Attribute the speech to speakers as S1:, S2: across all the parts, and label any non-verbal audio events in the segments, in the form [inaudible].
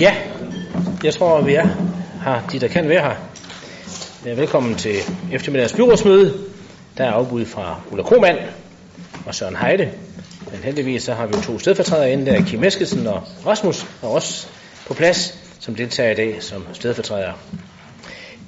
S1: Ja, jeg tror, vi er her, de der kan være her. Velkommen til eftermiddagens byrådsmøde. Der er afbud fra Ulla Kromand og Søren Heide. Men heldigvis så har vi to stedfortrædere inde der, Kim Eskesen og Rasmus, og også på plads, som deltager i dag som stedfortræder.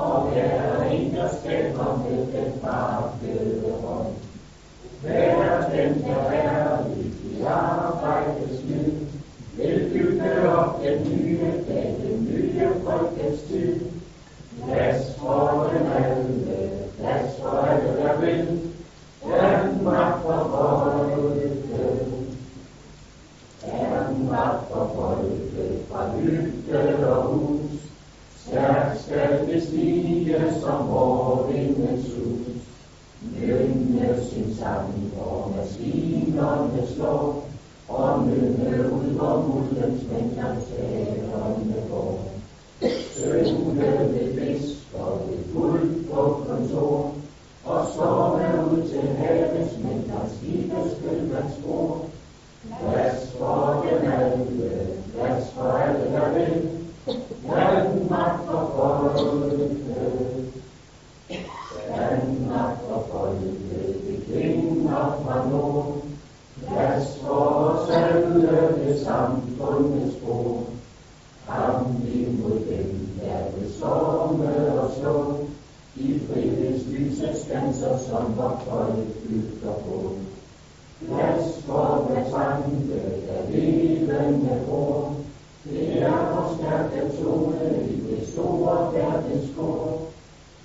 S1: og der er intet skælder med
S2: den barfede hånd. Hver den, der er i arbejdets lyd, vil bygge op den nye dag, den nye folkets tid. Plads for den alle, plads for alle, der vil, Danmark for folket. Danmark for folket, fra hytte og hus
S1: skal
S2: det stige som vordingens hus. Lynge sin sang, og maskinerne slår, og nynne ud, hvor muldens mænd langs hælerne går.
S1: Synge ved fisk
S2: og ved guld på kontor, og storme ud til havets mænd, der skibes vil man spor. Plads for dem alle, plads for alle, der vil,
S1: Danmark for folket,
S2: Danmark for folket, vi kvinder fra os alle ved samfundets bord. Kamp imod dem, der vil og slå, i friheds lysets danser, som vort folk bygger på. Plads for hver tanke, der levende bor, Flere og stærke tone i det store verdenskår.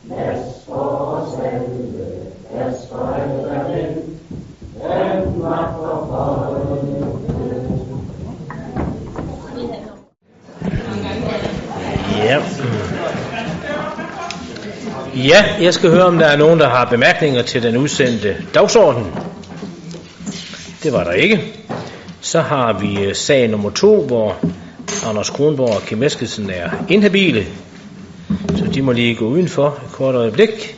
S2: Plads for os alle, plads for alle verden. Danmark for
S1: Ja. ja, jeg skal høre, om der er nogen, der har bemærkninger til den udsendte dagsorden. Det var der ikke. Så har vi øh, sag nummer to, hvor Anders Kronborg og Kim Eskesen er inhabile. Så de må lige gå udenfor et kort øjeblik.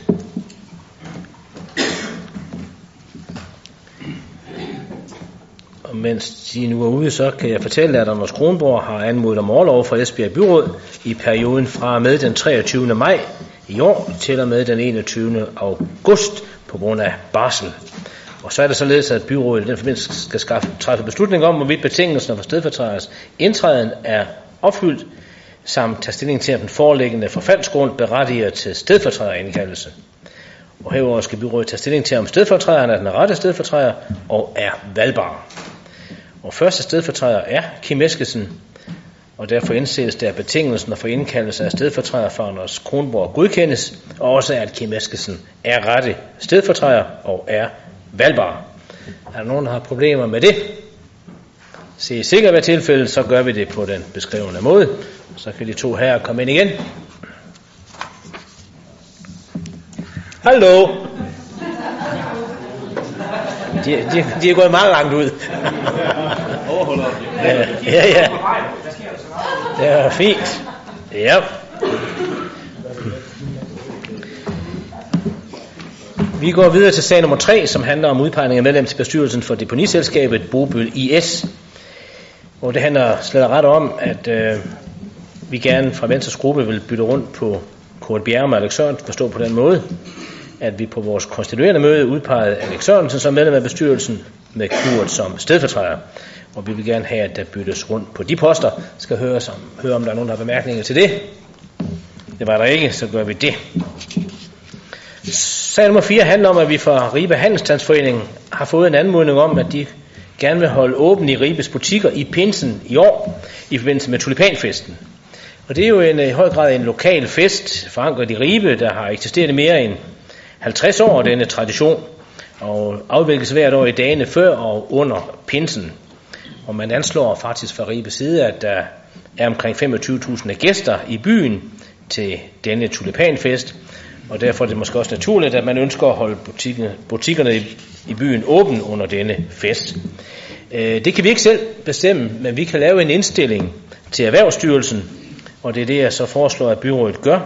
S1: Og mens de nu er ude, så kan jeg fortælle, at Anders Kronborg har anmodet om overlov fra Esbjerg Byråd i perioden fra med den 23. maj i år til og med den 21. august på grund af barsel. Og så er det således, at byrådet i den forbindelse skal skaffe, træffe beslutning om, hvorvidt betingelserne for stedfortræders indtræden er opfyldt, samt tage stilling til, at den foreliggende forfaldsgrund berettiger til stedfortræderindkaldelse. Og herudover skal byrådet tage stilling til, om stedfortræderen er den rette stedfortræder og er valgbar. Og første stedfortræder er Kim Eskesen, og derfor indses det, at betingelsen for indkaldelse af stedfortræder for Anders Kronborg godkendes, og også at Kim Eskesen er rette stedfortræder og er valgbar. Er der nogen, der har problemer med det? Se sikkert hvad tilfælde, så gør vi det på den beskrivende måde. Så kan de to her komme ind igen. Hallo? De, de, de er gået meget langt ud. ja, ja. Det er fint. Ja. Vi går videre til sag nummer 3, som handler om udpegning af medlem til bestyrelsen for deponiselskabet Bobøl IS. Og det handler slet og ret om, at øh, vi gerne fra Venstres gruppe vil bytte rundt på Kurt Bjerre og Alex Sørensen, forstå på den måde, at vi på vores konstituerende møde udpegede Alex Sørensen som medlem af bestyrelsen med Kurt som stedfortræder. Og vi vil gerne have, at der byttes rundt på de poster. Skal høre, som, høre, om der er nogen, der har bemærkninger til det. Det var der ikke, så gør vi det. Sag nummer 4 handler om, at vi fra Ribe Handelstandsforening har fået en anmodning om, at de gerne vil holde åben i Ribes butikker i pinsen i år, i forbindelse med tulipanfesten. Og det er jo en, i høj grad en lokal fest, forankret i Ribe, der har eksisteret mere end 50 år, denne tradition, og afvikles hvert år i dagene før og under pinsen. Og man anslår faktisk fra Ribe side, at der er omkring 25.000 gæster i byen til denne tulipanfest, og derfor er det måske også naturligt, at man ønsker at holde butikkerne, butikkerne i, i byen åben under denne fest. Øh, det kan vi ikke selv bestemme, men vi kan lave en indstilling til Erhvervsstyrelsen, og det er det, jeg så foreslår, at byrådet gør,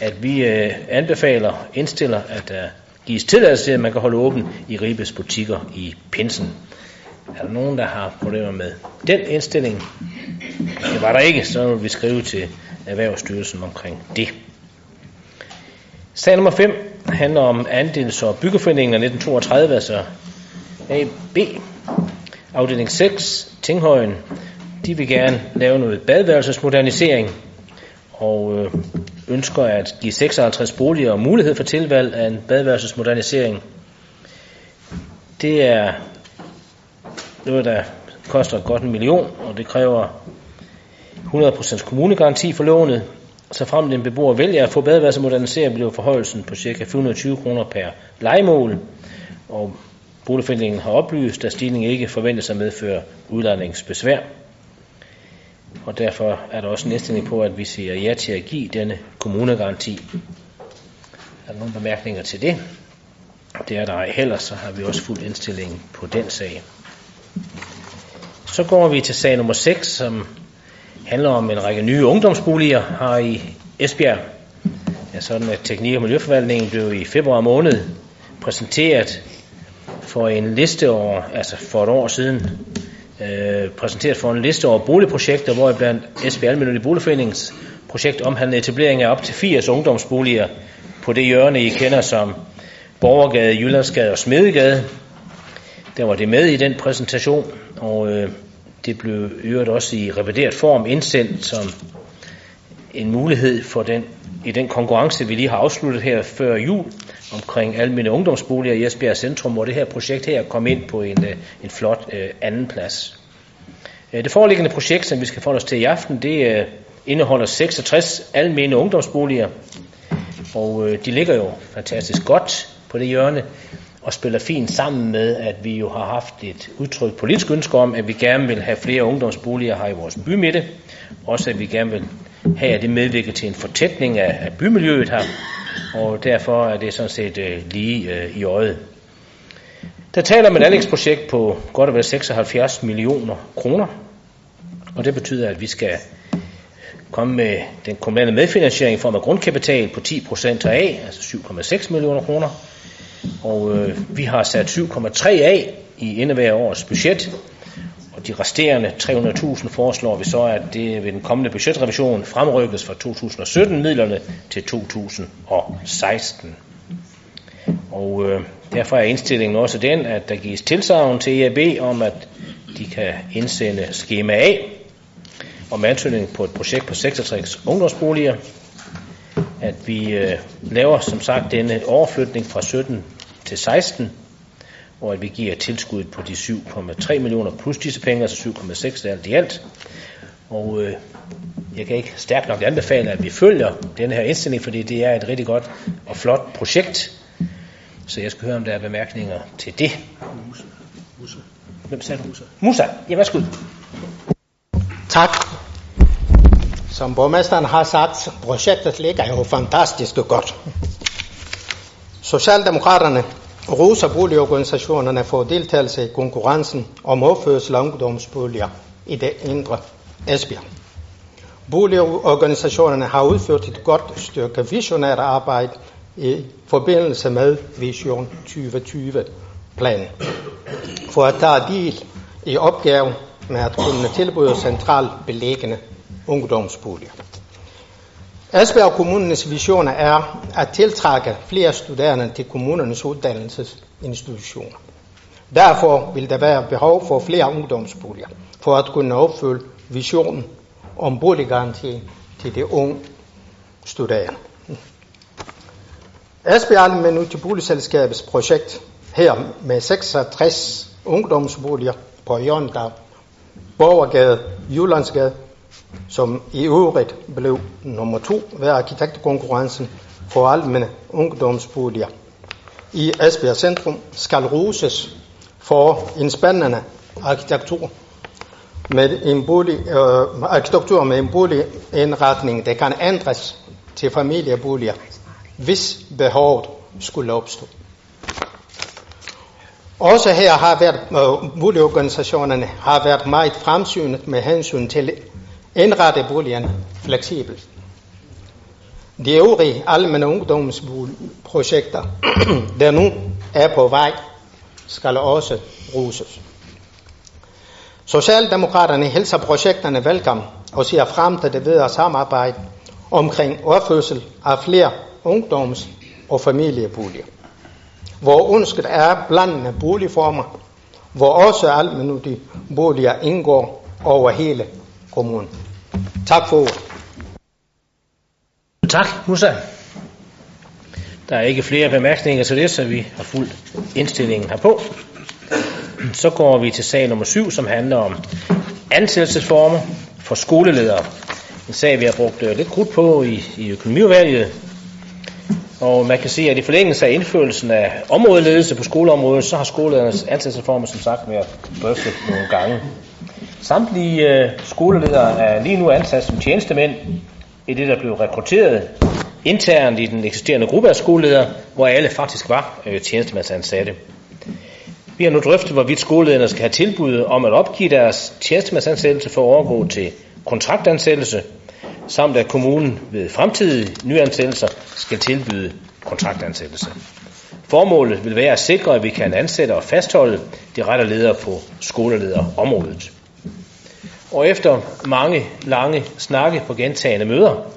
S1: at vi øh, anbefaler, indstiller, at der gives tilladelse til, at man kan holde åben i Ribes butikker i Pinsen. Er der nogen, der har problemer med den indstilling? Det var der ikke, så vil vi skrive til Erhvervsstyrelsen omkring det. Sag nummer 5 handler om andels- og byggeforeningen af 1932, altså AB. Afdeling 6, Tinghøjen, de vil gerne lave noget badeværelsesmodernisering og øh, ønsker at give 56 boliger mulighed for tilvalg af en badeværelsesmodernisering. Det er noget, der koster godt en million, og det kræver 100% kommunegaranti for lånet. Så frem en beboer vælger at få badeværelse moderniseret, bliver forhøjelsen på ca. 420 kroner per legemål. Og boligforeningen har oplyst, at stigningen ikke forventes at medføre udlejningsbesvær. Og derfor er der også en indstilling på, at vi siger ja til at give denne kommunegaranti. Er der nogle bemærkninger til det? Det er der ej heller, så har vi også fuld indstilling på den sag. Så går vi til sag nummer 6, som handler om en række nye ungdomsboliger her i Esbjerg. Ja, sådan at Teknik- og Miljøforvaltningen blev i februar måned præsenteret for en liste over, altså for et år siden, øh, præsenteret for en liste over boligprojekter, hvor blandt Esbjerg Almindelige Boligforeningens projekt omhandler etablering af op til 80 ungdomsboliger på det hjørne, I kender som Borgergade, Jyllandsgade og Smedegade. Der var det med i den præsentation, og øh, det blev øvrigt også i revideret form indsendt som en mulighed for den, i den konkurrence, vi lige har afsluttet her før jul, omkring almindelige ungdomsboliger i Esbjerg Centrum, hvor det her projekt her kom ind på en, øh, en flot øh, anden plads. Øh, det foreliggende projekt, som vi skal forholde os til i aften, det indeholder 66 almindelige ungdomsboliger, og de ligger jo fantastisk godt på det hjørne, og spiller fint sammen med, at vi jo har haft et udtrykt politisk ønske om, at vi gerne vil have flere ungdomsboliger her i vores bymitte. Også at vi gerne vil have, at det medvirker til en fortætning af, af bymiljøet her. Og derfor er det sådan set øh, lige øh, i øjet. Der taler om et anlægsprojekt på godt og vel 76 millioner kroner. Og det betyder, at vi skal komme med den kommunale medfinansiering i form af grundkapital på 10% af, altså 7,6 millioner kroner og øh, vi har sat 7,3 af i indeværende års budget, og de resterende 300.000 foreslår vi så, at det ved den kommende budgetrevision fremrykkes fra 2017 midlerne til 2016. Og øh, derfor er indstillingen også den, at der gives tilsavn til EAB om, at de kan indsende skema A om ansøgning på et projekt på 66 ungdomsboliger, at vi øh, laver som sagt denne overflytning fra 17 til 16, hvor vi giver tilskud på de 7,3 millioner plus disse penge, altså 7,6 alt i alt. Og øh, jeg kan ikke stærkt nok anbefale, at vi følger denne her indstilling, fordi det er et rigtig godt og flot projekt. Så jeg skal høre, om der er bemærkninger til det. Musa. Musa. Hvem sagde du? Musa. Musa. Ja, værsgo.
S3: Tak. Som borgmesteren har sagt, projektet ligger jo fantastisk godt. Socialdemokraterne roser boligorganisationerne for deltagelse i konkurrencen om opførsel af ungdomsboliger i det indre Esbjerg. Boligorganisationerne har udført et godt stykke visionært arbejde i forbindelse med Vision 2020-planen for at tage del i opgaven med at kunne tilbyde centralt beliggende ungdomsboliger. Esbjerg Kommunens visioner er at tiltrække flere studerende til kommunernes uddannelsesinstitutioner. Derfor vil der være behov for flere ungdomsboliger, for at kunne opfylde visionen om boliggaranti til de unge studerende. Esbjerg Almennyttig Boligselskabets projekt her med 66 ungdomsboliger på Jørgen, Borgergade, Jyllandsgade som i øvrigt blev nummer to ved arkitektkonkurrencen for almene ungdomsboliger i Esbjerg Centrum skal roses for en spændende arkitektur med en bolig, øh, arkitektur med en boligindretning, der kan ændres til familieboliger, hvis behovet skulle opstå. Også her har været, øh, boligorganisationerne har været meget fremsynet med hensyn til indrette boligen fleksibelt. De øvrige almene ungdomsprojekter, [clears throat] der nu er på vej, skal også ruses. Socialdemokraterne hilser projekterne velkommen og ser frem til det videre samarbejde omkring opførsel af flere ungdoms- og familieboliger, hvor ønsket er blandende boligformer, hvor også almindelige boliger indgår over hele kommunen. Tak for ordet.
S1: Tak, Musa. Der er ikke flere bemærkninger til det, så vi har fuldt indstillingen herpå. Så går vi til sag nummer 7, som handler om ansættelsesformer for skoleledere. En sag, vi har brugt øh, lidt krudt på i, i økonomiudvalget. Og man kan se, at i forlængelse af indførelsen af områdeledelse på skoleområdet, så har skoleledernes ansættelsesformer som sagt været drøftet nogle gange. Samtlige øh, skoleledere er lige nu ansat som tjenestemænd i det, der blev rekrutteret internt i den eksisterende gruppe af skoleledere, hvor alle faktisk var øh, tjenestemandsansatte. Vi har nu drøftet, hvorvidt skolelederne skal have tilbud om at opgive deres tjenestemandsansættelse for at overgå til kontraktansættelse, samt at kommunen ved fremtidige nyansættelser skal tilbyde kontraktansættelse. Formålet vil være at sikre, at vi kan ansætte og fastholde de rette ledere på skolelederområdet. Og efter mange lange snakke på gentagende møder,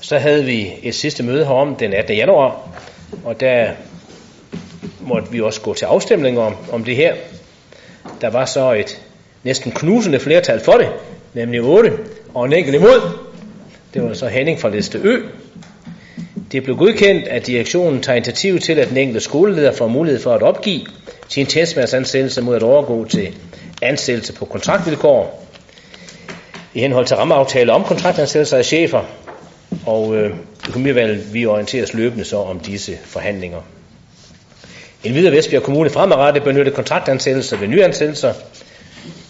S1: så havde vi et sidste møde herom den 18. januar, og der måtte vi også gå til afstemning om, om det her. Der var så et næsten knusende flertal for det, nemlig 8, og en enkelt imod. Det var så Henning fra liste Ø. Det blev godkendt, at direktionen tager initiativ til, at den enkelte skoleleder får mulighed for at opgive sin tjenestemandsansættelse mod at overgå til ansættelse på kontraktvilkår i henhold til rammeaftale om kontraktansættelser af chefer, og øh, økonomivalget vi orienteres løbende så om disse forhandlinger. En videre Vestbjerg Kommune fremadrettet benytte kontraktansættelser ved nyansættelser,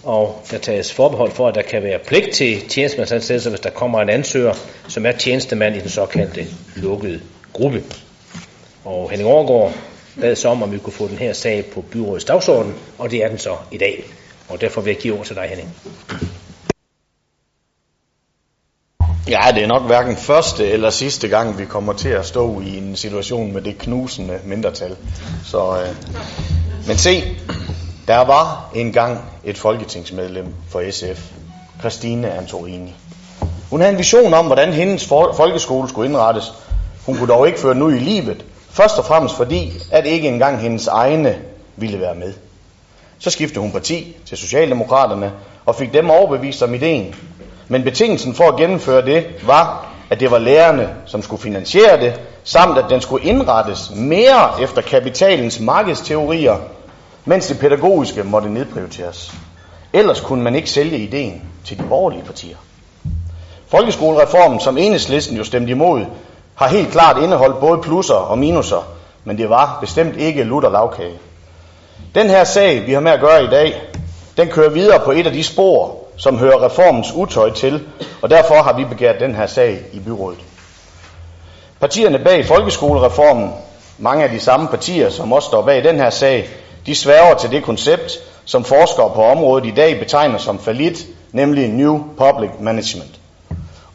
S1: og der tages forbehold for, at der kan være pligt til tjenestemandsansættelser, hvis der kommer en ansøger, som er tjenestemand i den såkaldte lukkede gruppe. Og Henning Overgaard bad så om, om vi kunne få den her sag på byrådets dagsorden, og det er den så i dag. Og derfor vil jeg give ord til dig, Henning.
S4: Ja, det er nok hverken første eller sidste gang, vi kommer til at stå i en situation med det knusende mindretal. Så, øh, men se, der var engang et folketingsmedlem for SF, Christine Antorini. Hun havde en vision om, hvordan hendes folkeskole skulle indrettes. Hun kunne dog ikke føre den ud i livet, først og fremmest fordi, at ikke engang hendes egne ville være med. Så skiftede hun parti til Socialdemokraterne og fik dem overbevist om ideen men betingelsen for at gennemføre det var, at det var lærerne, som skulle finansiere det, samt at den skulle indrettes mere efter kapitalens markedsteorier, mens det pædagogiske måtte nedprioriteres. Ellers kunne man ikke sælge ideen til de borgerlige partier. Folkeskolereformen, som enhedslisten jo stemte imod, har helt klart indeholdt både plusser og minuser, men det var bestemt ikke lutter lavkage. Den her sag, vi har med at gøre i dag, den kører videre på et af de spor, som hører reformens utøj til, og derfor har vi begært den her sag i byrådet. Partierne bag folkeskolereformen, mange af de samme partier, som også står bag den her sag, de sværger til det koncept, som forskere på området i dag betegner som falit, nemlig New Public Management.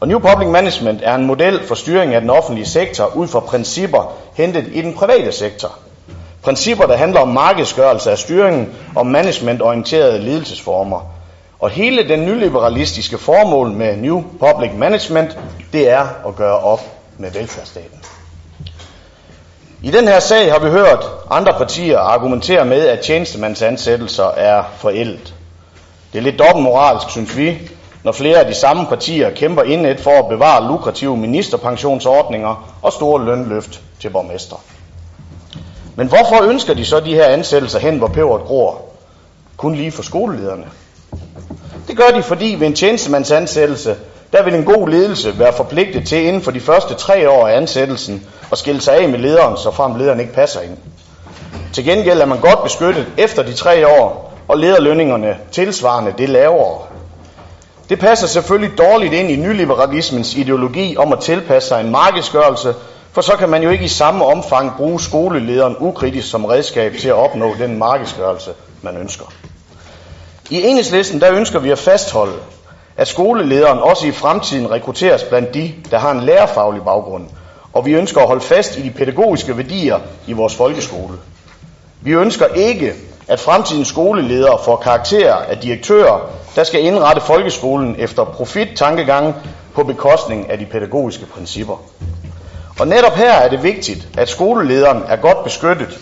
S4: Og New Public Management er en model for styring af den offentlige sektor ud fra principper hentet i den private sektor. Principper, der handler om markedsgørelse af styringen og managementorienterede ledelsesformer, og hele den nyliberalistiske formål med New Public Management, det er at gøre op med velfærdsstaten. I den her sag har vi hørt andre partier argumentere med, at tjenestemandsansættelser er forældet. Det er lidt dobbeltmoralsk, synes vi, når flere af de samme partier kæmper indet for at bevare lukrative ministerpensionsordninger og store lønløft til borgmester. Men hvorfor ønsker de så de her ansættelser hen, hvor peberet gror? Kun lige for skolelederne. Det gør de, fordi ved en tjenestemandsansættelse, der vil en god ledelse være forpligtet til inden for de første tre år af ansættelsen at skille sig af med lederen, så frem lederen ikke passer ind. Til gengæld er man godt beskyttet efter de tre år, og lederlønningerne tilsvarende det lavere. Det passer selvfølgelig dårligt ind i nyliberalismens ideologi om at tilpasse sig en markedsgørelse, for så kan man jo ikke i samme omfang bruge skolelederen ukritisk som redskab til at opnå den markedsgørelse, man ønsker. I enhedslisten der ønsker vi at fastholde, at skolelederen også i fremtiden rekrutteres blandt de, der har en lærerfaglig baggrund, og vi ønsker at holde fast i de pædagogiske værdier i vores folkeskole. Vi ønsker ikke, at fremtidens skoleledere får karakter af direktører, der skal indrette folkeskolen efter profit-tankegangen på bekostning af de pædagogiske principper. Og netop her er det vigtigt, at skolelederen er godt beskyttet.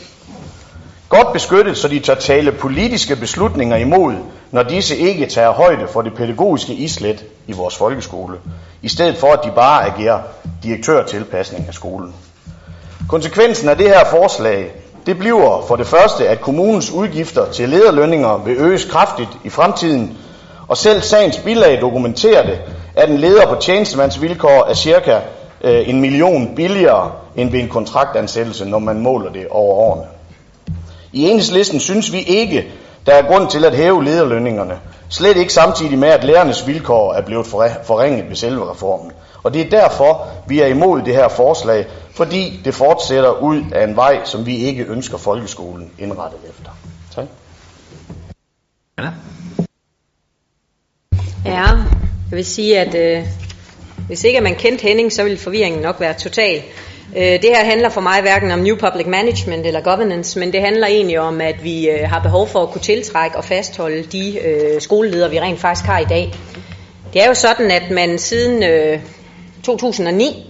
S4: Godt beskyttet, så de tør tale politiske beslutninger imod, når disse ikke tager højde for det pædagogiske islet i vores folkeskole, i stedet for at de bare agerer direktørtilpasning af skolen. Konsekvensen af det her forslag, det bliver for det første, at kommunens udgifter til lederlønninger vil øges kraftigt i fremtiden, og selv sagens bilag dokumenterer det, at en leder på tjenestemandsvilkår er cirka øh, en million billigere end ved en kontraktansættelse, når man måler det over årene. I enhedslisten synes vi ikke, der er grund til at hæve lederlønningerne. Slet ikke samtidig med, at lærernes vilkår er blevet forringet ved selve reformen. Og det er derfor, vi er imod det her forslag, fordi det fortsætter ud af en vej, som vi ikke ønsker folkeskolen indrettet efter. Tak.
S5: Ja, ja jeg vil sige, at øh, hvis ikke man kendte Henning, så ville forvirringen nok være total. Øh, det her handler for mig hverken om New Public Management eller Governance, men det handler egentlig om, at vi øh, har behov for at kunne tiltrække og fastholde de øh, skoleledere, vi rent faktisk har i dag. Det er jo sådan, at man siden øh, 2009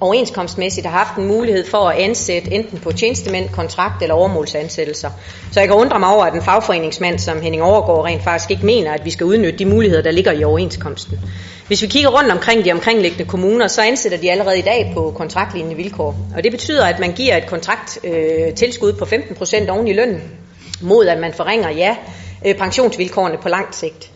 S5: overenskomstmæssigt har haft en mulighed for at ansætte enten på tjenestemænd, kontrakt eller overmålsansættelser. Så jeg kan undre mig over, at en fagforeningsmand som Henning Overgaard rent faktisk ikke mener, at vi skal udnytte de muligheder, der ligger i overenskomsten. Hvis vi kigger rundt omkring de omkringliggende kommuner, så ansætter de allerede i dag på kontraktlignende vilkår. Og det betyder, at man giver et kontrakttilskud øh, på 15% oven i lønnen, mod at man forringer, ja, øh, pensionsvilkårene på lang sigt.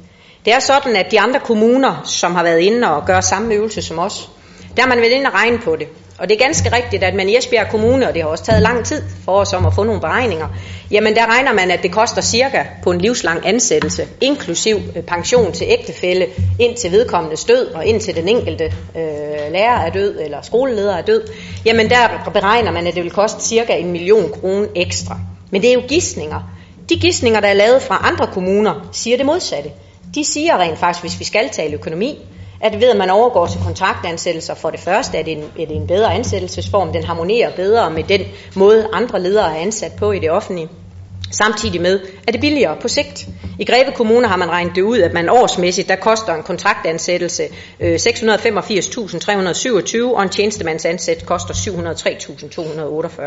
S5: Det er sådan, at de andre kommuner, som har været inde og gør samme øvelse som os, der har man været inde og regne på det. Og det er ganske rigtigt, at man i Esbjerg Kommune, og det har også taget lang tid for os om at få nogle beregninger, jamen der regner man, at det koster cirka på en livslang ansættelse, inklusiv øh, pension til ægtefælle, indtil vedkommende død, og indtil den enkelte øh, lærer er død, eller skoleleder er død, jamen der beregner man, at det vil koste cirka en million kroner ekstra. Men det er jo gissninger. De gissninger, der er lavet fra andre kommuner, siger det modsatte. De siger rent faktisk, hvis vi skal tale økonomi, at ved at man overgår til kontraktansættelser, for det første er det en, er det en bedre ansættelsesform, den harmonerer bedre med den måde, andre ledere er ansat på i det offentlige. Samtidig med, at det billigere på sigt. I Greve Kommune har man regnet det ud, at man årsmæssigt, der koster en kontraktansættelse 685.327, øh, og en tjenestemandsansæt koster 703.248.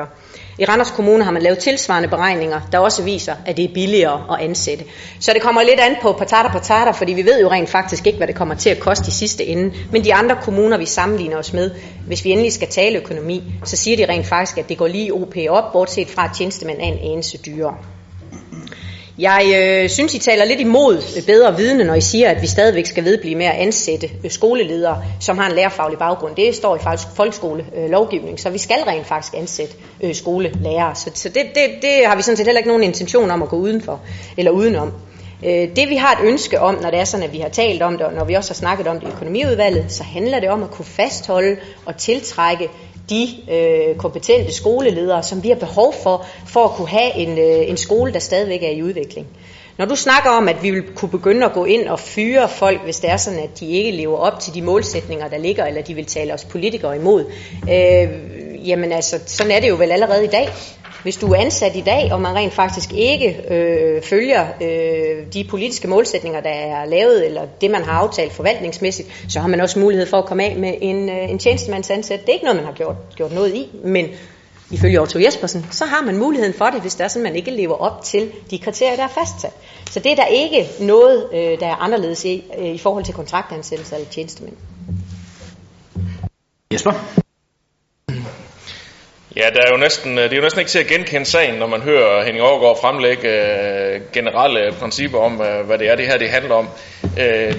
S5: I Randers Kommune har man lavet tilsvarende beregninger, der også viser, at det er billigere at ansætte. Så det kommer lidt an på patata patata, fordi vi ved jo rent faktisk ikke, hvad det kommer til at koste i sidste ende. Men de andre kommuner, vi sammenligner os med, hvis vi endelig skal tale økonomi, så siger de rent faktisk, at det går lige OP op, bortset fra at tjenestemand er en anelse dyrere. Jeg øh, synes, I taler lidt imod bedre vidne, når I siger, at vi stadigvæk skal vedblive med at ansætte øh, skoleledere, som har en lærerfaglig baggrund. Det står i faktisk folkeskolelovgivning, øh, så vi skal rent faktisk ansætte øh, skolelærere. Så, så det, det, det har vi sådan set heller ikke nogen intention om at gå udenfor eller udenom. Øh, det vi har et ønske om, når det er sådan, at vi har talt om det, og når vi også har snakket om det i økonomiudvalget, så handler det om at kunne fastholde og tiltrække de øh, kompetente skoleledere, som vi har behov for, for at kunne have en, øh, en skole, der stadigvæk er i udvikling. Når du snakker om, at vi vil kunne begynde at gå ind og fyre folk, hvis det er sådan, at de ikke lever op til de målsætninger, der ligger, eller de vil tale os politikere imod, øh, jamen altså, sådan er det jo vel allerede i dag. Hvis du er ansat i dag, og man rent faktisk ikke øh, følger øh, de politiske målsætninger, der er lavet, eller det, man har aftalt forvaltningsmæssigt, så har man også mulighed for at komme af med en, øh, en tjenestemandsansat. Det er ikke noget, man har gjort, gjort noget i, men ifølge Otto Jespersen, så har man muligheden for det, hvis der er sådan, man ikke lever op til de kriterier, der er fastsat. Så det er der ikke noget, øh, der er anderledes i, øh, i forhold til kontraktansættelse eller tjenestemænd.
S1: Jesper?
S6: Ja, der er jo næsten, øh, det er jo næsten ikke til at genkende sagen, når man hører Henning Overgaard fremlægge øh, generelle principper om, øh, hvad det er, det her det handler om. Øh,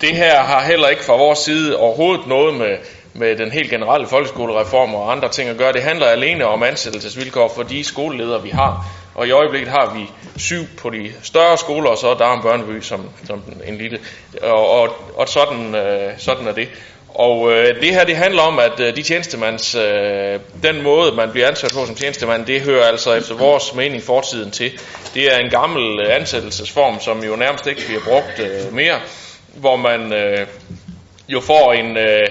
S6: det her har heller ikke fra vores side overhovedet noget med, med den helt generelle folkeskolereform og andre ting at gøre. Det handler alene om ansættelsesvilkår for de skoleledere, vi har. Og i øjeblikket har vi syv på de større skoler, og så er en Børneby som, som en lille. Og, og, og sådan, øh, sådan er det. Og øh, det her det handler om, at øh, de tjenestemands, øh, den måde man bliver ansat på som tjenestemand, det hører altså efter vores mening fortiden til. Det er en gammel øh, ansættelsesform, som jo nærmest ikke bliver brugt øh, mere, hvor man øh, jo får en, øh,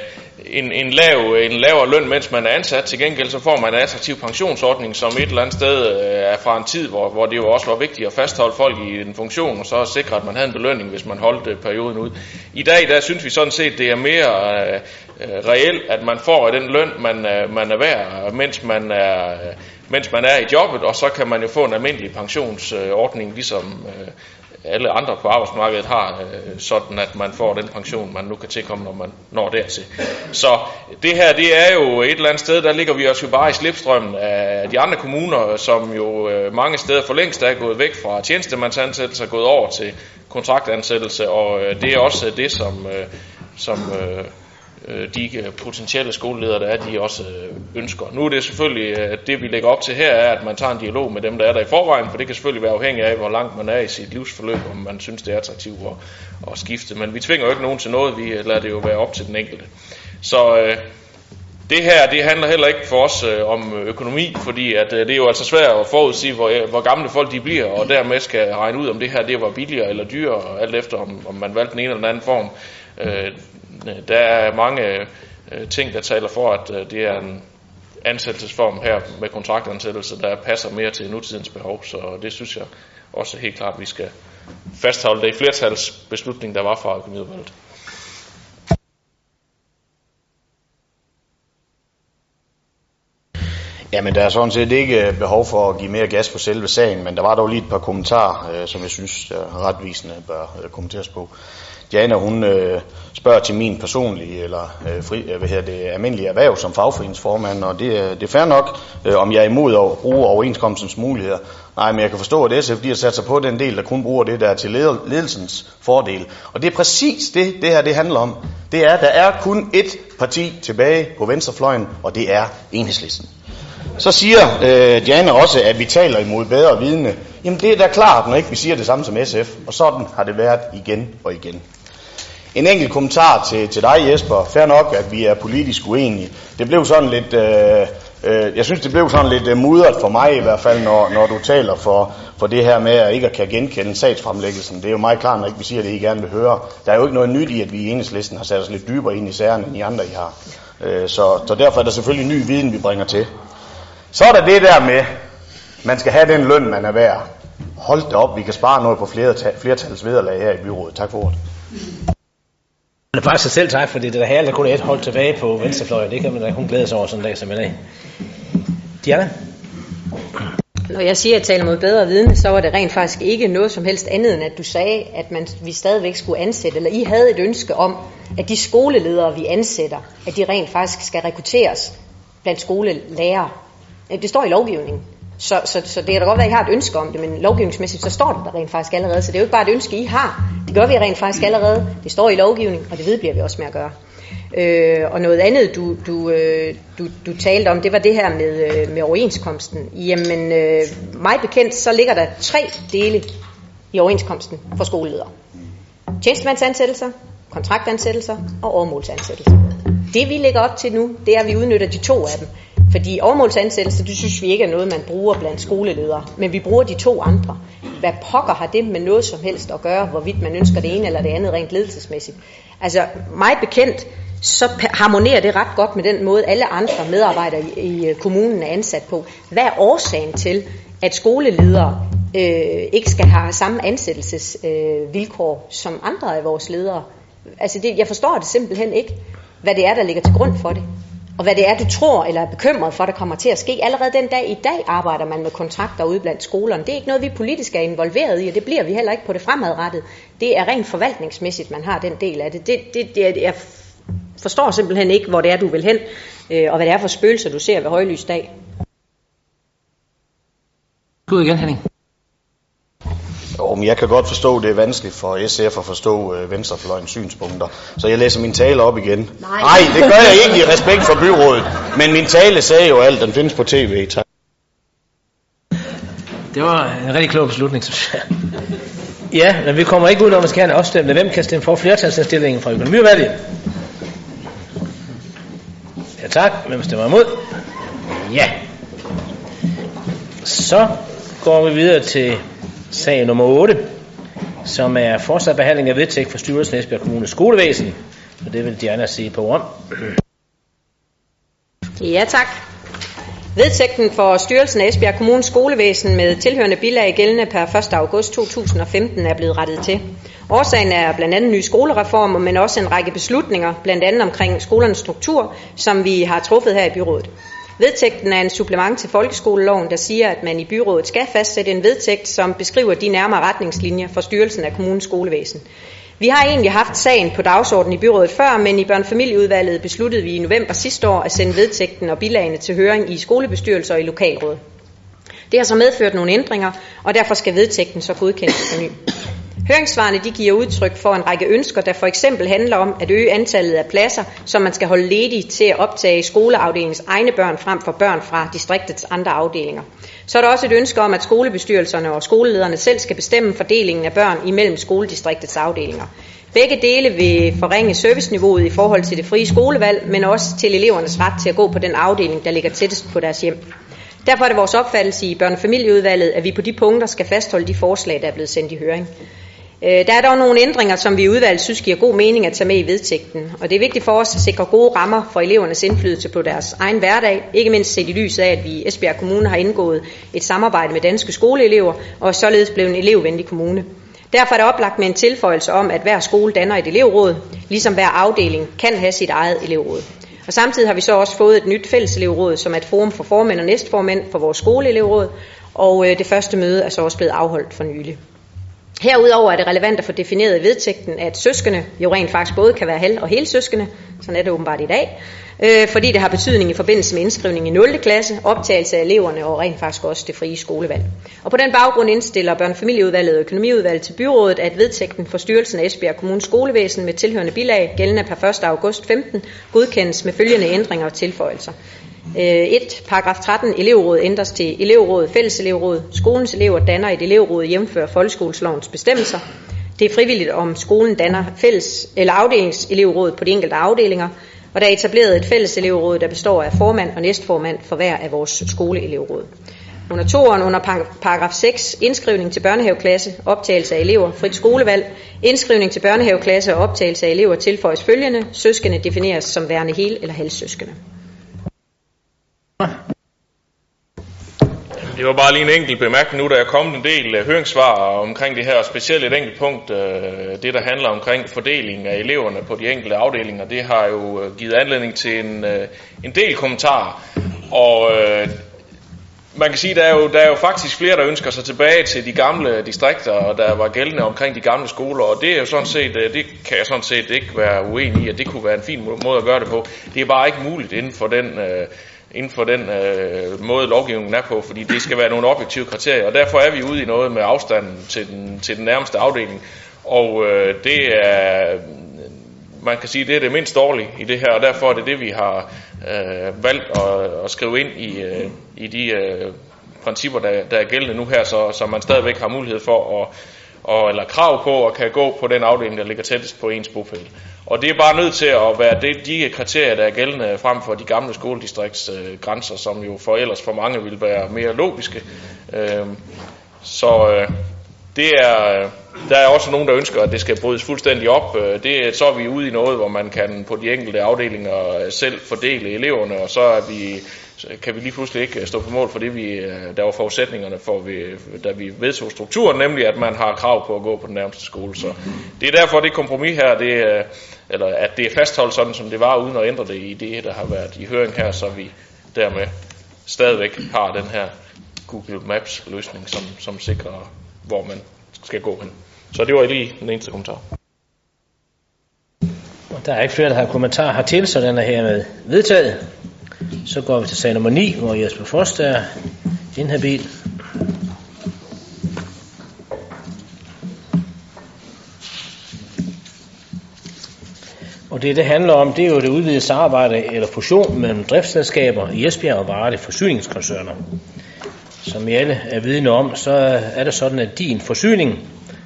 S6: en, en, lav, en lavere løn, mens man er ansat. Til gengæld så får man en attraktiv pensionsordning, som et eller andet sted øh, er fra en tid, hvor, hvor det jo også var vigtigt at fastholde folk i en funktion, og så sikre, at man havde en belønning, hvis man holdt øh, perioden ud. I dag, der synes vi sådan set, det er mere øh, øh reelt, at man får den løn, man, øh, man er værd, mens man er, øh, mens man er i jobbet, og så kan man jo få en almindelig pensionsordning, ligesom øh, alle andre på arbejdsmarkedet har, øh, sådan at man får den pension, man nu kan tilkomme, når man når dertil. Så det her, det er jo et eller andet sted, der ligger vi også jo bare i slipstrømmen af de andre kommuner, som jo øh, mange steder for længst er gået væk fra tjenestemandsansættelse og gået over til kontraktansættelse, og øh, det er også det, som, øh, som øh, øh, de øh, potentielle skoleledere, der er, de også øh, ønsker. Nu er det selvfølgelig, øh, at det vi lægger op til her, er, at man tager en dialog med dem, der er der i forvejen, for det kan selvfølgelig være afhængigt af, hvor langt man er i sit livsforløb, om man synes, det er attraktivt at, at skifte. Men vi tvinger jo ikke nogen til noget, vi øh, lader det jo være op til den enkelte. Så øh, det her, det handler heller ikke for os øh, om økonomi, fordi at, øh, det er jo altså svært at forudsige, hvor, hvor gamle folk de bliver, og dermed skal regne ud, om det her det var billigere eller dyrere, alt efter om, om man valgte den ene eller den anden form. Øh, Øh, der er mange øh, ting, der taler for, at øh, det er en ansættelsesform her med kontraktansættelse, der passer mere til nutidens behov. Så det synes jeg også helt klart, at vi skal fastholde det i flertalsbeslutning, der var fra økonomiudvalget.
S4: Jamen, der er sådan set ikke behov for at give mere gas på selve sagen, men der var dog lige et par kommentarer, som jeg synes retvisende bør kommenteres på. Jana, hun øh, spørger til min personlige eller øh, fri, øh, hvad hedder det, almindelige erhverv som fagforeningsformand, og det, øh, det er fair nok, øh, om jeg er imod at bruge overenskomstens muligheder. Nej, men jeg kan forstå, at SF de har sat sig på den del, der kun bruger det der til ledelsens fordel. Og det er præcis det, det her det handler om. Det er, der er kun ét parti tilbage på venstrefløjen, og det er enhedslisten. Så siger øh, Diana også, at vi taler imod bedre vidne. Jamen det er da klart, når ikke vi siger det samme som SF, og sådan har det været igen og igen. En enkelt kommentar til, til dig, Jesper. Fær nok, at vi er politisk uenige. Det blev sådan lidt... Øh, øh, jeg synes, det blev sådan lidt øh, mudret for mig i hvert fald, når, når du taler for, for det her med, at ikke at kan genkende sagsfremlæggelsen. Det er jo meget klart, når ikke vi siger det, I gerne vil høre. Der er jo ikke noget nyt i, at vi i enhedslisten har sat os lidt dybere ind i sagerne, end I andre, I har. Øh, så, så derfor er der selvfølgelig ny viden, vi bringer til. Så er der det der med, man skal have den løn, man er værd. Hold det op, vi kan spare noget på flertals vederlag her i byrådet. Tak for ordet.
S1: Det er faktisk sig selv tak, fordi det er herligt, at kun et hold tilbage på venstrefløjen. Det kan man da kun glæde sig over sådan en dag som i dag. Diana?
S5: Når jeg siger, at jeg taler mod bedre viden, så var det rent faktisk ikke noget som helst andet, end at du sagde, at man, vi stadigvæk skulle ansætte, eller I havde et ønske om, at de skoleledere, vi ansætter, at de rent faktisk skal rekrutteres blandt skolelærere. Det står i lovgivningen. Så, så, så det kan da godt være, at I har et ønske om det, men lovgivningsmæssigt, så står det der rent faktisk allerede. Så det er jo ikke bare et ønske, I har. Det gør vi rent faktisk allerede. Det står i lovgivningen, og det vedbliver vi også med at gøre. Øh, og noget andet, du, du, øh, du, du talte om, det var det her med, øh, med overenskomsten. Jamen, øh, mig bekendt, så ligger der tre dele i overenskomsten for skoleledere. Tjenestemandsansættelser, kontraktansættelser og overmålsansættelser. Det vi lægger op til nu, det er, at vi udnytter de to af dem. Fordi overmålsansættelse, det synes vi ikke er noget, man bruger blandt skoleledere. Men vi bruger de to andre. Hvad pokker har det med noget som helst at gøre, hvorvidt man ønsker det ene eller det andet rent ledelsesmæssigt? Altså, mig bekendt, så harmonerer det ret godt med den måde, alle andre medarbejdere i, i øh, kommunen er ansat på. Hvad er årsagen til, at skoleledere øh, ikke skal have samme ansættelsesvilkår øh, som andre af vores ledere? Altså, det, jeg forstår det simpelthen ikke, hvad det er, der ligger til grund for det og hvad det er, du tror eller er bekymret for, der kommer til at ske. Allerede den dag i dag arbejder man med kontrakter ude blandt skolerne. Det er ikke noget, vi politisk er involveret i, og det bliver vi heller ikke på det fremadrettet. Det er rent forvaltningsmæssigt, man har den del af det. det, det, det jeg forstår simpelthen ikke, hvor det er, du vil hen, øh, og hvad det er for spøgelser, du ser ved højlysdag.
S1: Skud igen, Henning.
S4: Jo, men jeg kan godt forstå, at det er vanskeligt for SF at forstå øh, venstrefløjens synspunkter. Så jeg læser min tale op igen.
S5: Nej.
S4: Nej, det gør jeg ikke i [laughs] respekt for byrådet. Men min tale sagde jo alt, den findes på tv. Tak.
S1: Det var en rigtig klog beslutning, synes jeg. Ja, men vi kommer ikke ud, når man skal have en afstemning. Hvem kan stemme for flertalsindstillingen fra økonomiudvalget? Ja tak. Hvem stemmer imod? Ja. Så går vi videre til sag nummer 8, som er fortsat behandling af vedtægt for styrelsen af Esbjerg Kommune Skolevæsen. Og det vil Diana sige på om.
S5: Ja, tak. Vedtægten for Styrelsen af Esbjerg Kommunes skolevæsen med tilhørende bilag gældende per 1. august 2015 er blevet rettet til. Årsagen er blandt andet nye skolereformer, men også en række beslutninger, blandt andet omkring skolernes struktur, som vi har truffet her i byrådet. Vedtægten er en supplement til folkeskoleloven, der siger, at man i byrådet skal fastsætte en vedtægt, som beskriver de nærmere retningslinjer for styrelsen af kommunens skolevæsen. Vi har egentlig haft sagen på dagsordenen i byrådet før, men i børnefamilieudvalget besluttede vi i november sidste år at sende vedtægten og bilagene til høring i skolebestyrelser og i lokalråd. Det har så medført nogle ændringer, og derfor skal vedtægten så godkendes på ny. Høringssvarene de giver udtryk for en række ønsker, der for eksempel handler om at øge antallet af pladser, som man skal holde ledige til at optage skoleafdelingens egne børn frem for børn fra distriktets andre afdelinger. Så er der også et ønske om, at skolebestyrelserne og skolelederne selv skal bestemme fordelingen af børn imellem skoledistriktets afdelinger. Begge dele vil forringe serviceniveauet i forhold til det frie skolevalg, men også til elevernes ret til at gå på den afdeling, der ligger tættest på deres hjem. Derfor er det vores opfattelse i børnefamilieudvalget, at vi på de punkter skal fastholde de forslag, der er blevet sendt i høring. Øh, der er dog nogle ændringer, som vi i udvalget synes giver god mening at tage med i vedtægten, og det er vigtigt for os at sikre gode rammer for elevernes indflydelse på deres egen hverdag, ikke mindst set i lyset af, at vi i Esbjerg Kommune har indgået et samarbejde med danske skoleelever og således blevet en elevvenlig kommune. Derfor er det oplagt med en tilføjelse om, at hver skole danner et elevråd, ligesom hver afdeling kan have sit eget elevråd. Og samtidig har vi så også fået et nyt fælleselevråd, som er et forum for formænd og næstformænd for vores skoleelevråd, og øh, det første møde er så også blevet afholdt for nylig. Herudover er det relevant at få defineret i vedtægten, at søskende jo rent faktisk både kan være halv- og helsøskende, sådan er det åbenbart i dag, øh, fordi det har betydning i forbindelse med indskrivning i 0. klasse, optagelse af eleverne og rent faktisk også det frie skolevalg. Og på den baggrund indstiller børnefamilieudvalget og økonomiudvalget til byrådet, at vedtægten for styrelsen af Esbjerg Kommunes skolevæsen med tilhørende bilag gældende per 1. august 15 godkendes med følgende ændringer og tilføjelser. Øh, 1. Paragraf 13. Elevråd ændres til elevråd, fælleselevråd. Skolens elever danner et elevråd jævnfør folkeskoleslovens bestemmelser. Det er frivilligt, om skolen danner fælles eller afdelingselevråd på de enkelte afdelinger, og der er etableret et fælleselevråd, der består af formand og næstformand for hver af vores skoleelevråd. Under toeren under paragraf 6, indskrivning til børnehaveklasse, optagelse af elever, frit skolevalg, indskrivning til børnehaveklasse og optagelse af elever tilføjes følgende, søskende defineres som værende hel- eller halvsøskende.
S6: Det var bare lige en enkelt bemærkning nu, der er kommet en del øh, høringssvar omkring det her, og specielt et enkelt punkt, øh, det der handler omkring fordeling af eleverne på de enkelte afdelinger, det har jo øh, givet anledning til en, en del kommentarer, og man kan sige, der er, jo, der er jo faktisk flere, der ønsker sig tilbage til de gamle distrikter, og der var gældende omkring de gamle skoler, og det er jo sådan set, det kan jeg sådan set ikke være uenig i, at det kunne være en fin måde at gøre det på. Det er bare ikke muligt inden for den inden for den øh, måde lovgivningen er på, fordi det skal være nogle objektive kriterier, og derfor er vi ude i noget med afstanden til den, til den nærmeste afdeling, og øh, det er, man kan sige, det er det mindst dårlige i det her, og derfor er det det, vi har øh, valgt at, at skrive ind i, øh, i de øh, principper, der, der er gældende nu her, så, så man stadigvæk har mulighed for at og, eller krav på at kan gå på den afdeling, der ligger tættest på ens bopæl. Og det er bare nødt til at være det, de kriterier, der er gældende frem for de gamle skoledistriktsgrænser, øh, som jo for ellers for mange vil være mere logiske. Øh, så øh, det er, øh, der er også nogen, der ønsker, at det skal brydes fuldstændig op. Øh, det, så er vi ude i noget, hvor man kan på de enkelte afdelinger øh, selv fordele eleverne, og så er vi kan vi lige pludselig ikke øh, stå på mål for det, vi, øh, der var forudsætningerne for, vi, da vi vedtog strukturen, nemlig at man har krav på at gå på den nærmeste skole. Så det er derfor, det kompromis her, det, øh, eller at det er fastholdt sådan, som det var, uden at ændre det i det, der har været i høring her, så vi dermed stadigvæk har den her Google Maps løsning, som, som sikrer, hvor man skal gå hen. Så det var lige den eneste kommentar.
S1: Der er ikke flere, der har kommentarer hertil, så den er hermed vedtaget. Så går vi til sag nummer 9, hvor Jesper Frost er inhabil. Og det, det handler om, det er jo det udvidede samarbejde eller fusion mellem driftsselskaber i Esbjerg og Varde forsyningskoncerner. Som I alle er vidne om, så er det sådan, at din forsyning,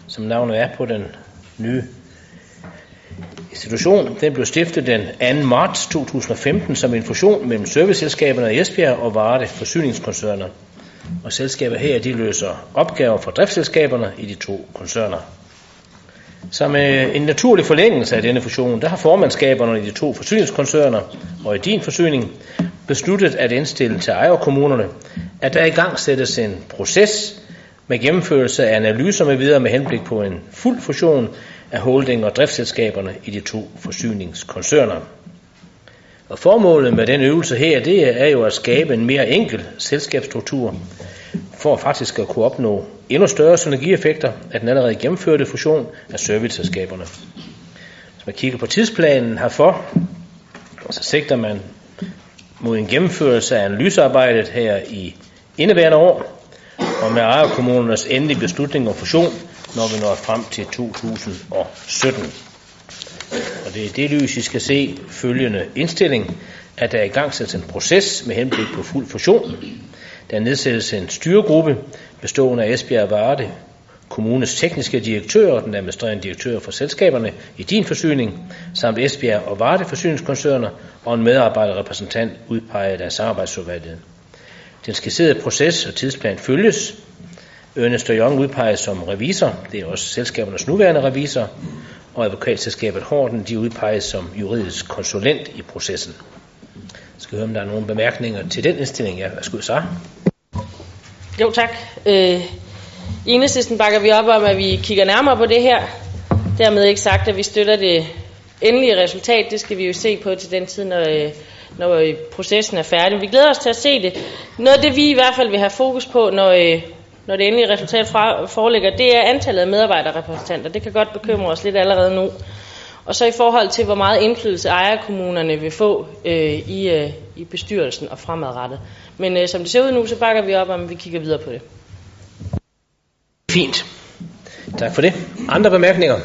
S1: som navnet er på den nye institution, den blev stiftet den 2. marts 2015 som en fusion mellem serviceselskaberne i Esbjerg og Varde forsyningskoncerner. Og selskaber her, de løser opgaver for driftsselskaberne i de to koncerner. Som en naturlig forlængelse af denne fusion, der har formandskaberne i de to forsyningskoncerner og i din forsyning besluttet at indstille til ejerkommunerne, at der i gang sættes en proces med gennemførelse af analyser med videre med henblik på en fuld fusion af holding- og driftsselskaberne i de to forsyningskoncerner. Og formålet med den øvelse her, det er jo at skabe en mere enkel selskabsstruktur, for faktisk at kunne opnå endnu større synergieffekter af den allerede gennemførte fusion af serviceselskaberne. Hvis man kigger på tidsplanen herfor, så sigter man mod en gennemførelse af analysearbejdet her i indeværende år, og med ejerkommunernes endelige beslutning om fusion, når vi når frem til 2017. Og det er det lys, I skal se følgende indstilling, at der er i gang en proces med henblik på fuld fusion. Der nedsættes en styregruppe bestående af Esbjerg Varde, kommunens tekniske direktør og den administrerende direktør for selskaberne i din forsyning, samt Esbjerg og Varde forsyningskoncerner og en medarbejderrepræsentant udpeget af samarbejdsudvalget. Den skitserede proces og tidsplan følges. Ernest Young udpeges som revisor, det er også selskabernes nuværende revisor, og advokatselskabet Horten, de udpeges som juridisk konsulent i processen. Jeg skal høre, om der er nogle bemærkninger til den indstilling. Ja, værsgo, så.
S7: Jo, tak. Øh, I enhedslisten bakker vi op om, at vi kigger nærmere på det her. Dermed ikke sagt, at vi støtter det endelige resultat. Det skal vi jo se på til den tid, når, øh, når øh, processen er færdig. Vi glæder os til at se det. Noget af det, vi i hvert fald vil have fokus på, når, øh, når det endelige resultat fra, foreligger, det er antallet af medarbejderrepræsentanter. Det kan godt bekymre os lidt allerede nu. Og så i forhold til, hvor meget indflydelse ejerkommunerne vil få øh, i, øh, i bestyrelsen og fremadrettet. Men øh, som det ser ud nu, så bakker vi op om, vi kigger videre på det.
S1: Fint. Tak for det. Andre bemærkninger?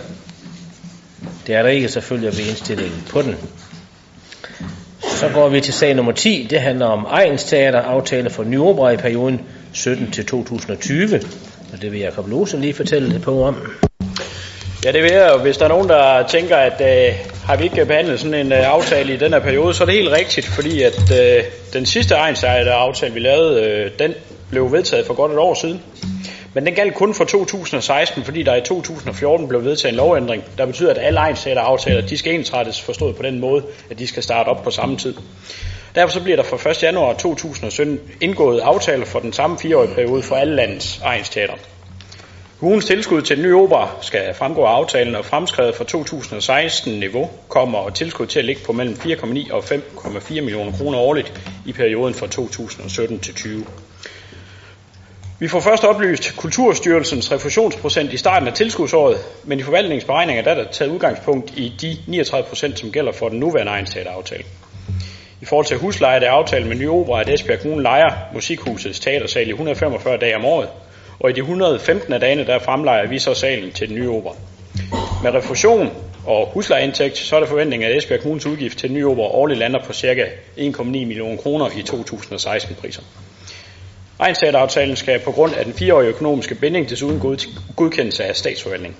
S1: Det er der ikke selvfølgelig ved indstillingen på den. Så går vi til sag nummer 10. Det handler om Ejens Teater, aftale for nyopera i perioden 17 til 2020. Og det vil Jacob Lose lige fortælle lidt på om.
S8: Ja, det vil jeg. Hvis der er nogen, der tænker, at øh, har vi ikke behandlet sådan en øh, aftale i den her periode, så er det helt rigtigt, fordi at øh, den sidste egensejer aftale, vi lavede, øh, den blev vedtaget for godt et år siden. Men den galt kun for 2016, fordi der i 2014 blev vedtaget en lovændring, der betyder, at alle egensejer aftaler, de skal ensrettes forstået på den måde, at de skal starte op på samme tid. Derfor så bliver der fra 1. januar 2017 indgået aftaler for den samme fireårige periode for alle landets egensteater. Kommunens tilskud til den nye opera skal fremgå af aftalen, og fremskrevet fra 2016-niveau kommer og tilskud til at ligge på mellem 4,9 og 5,4 millioner kroner årligt i perioden fra 2017 til 20. Vi får først oplyst Kulturstyrelsens refusionsprocent i starten af tilskudsåret, men i forvaltningsberegninger der er der taget udgangspunkt i de 39 procent, som gælder for den nuværende egenteateraftale. I forhold til husleje, der er aftalen med nye opera, at Esbjerg Kommune lejer Musikhusets teatersal i 145 dage om året, og i de 115 af dagene, der fremlejer vi så salen til den nye opera. Med refusion og huslejeindtægt, så er der forventning, at Esbjerg Kommunes udgift til den nye opera årligt lander på ca. 1,9 millioner kroner i 2016 priser. Egenstateraftalen skal på grund af den fireårige økonomiske binding desuden godkendes af statsforvaltningen.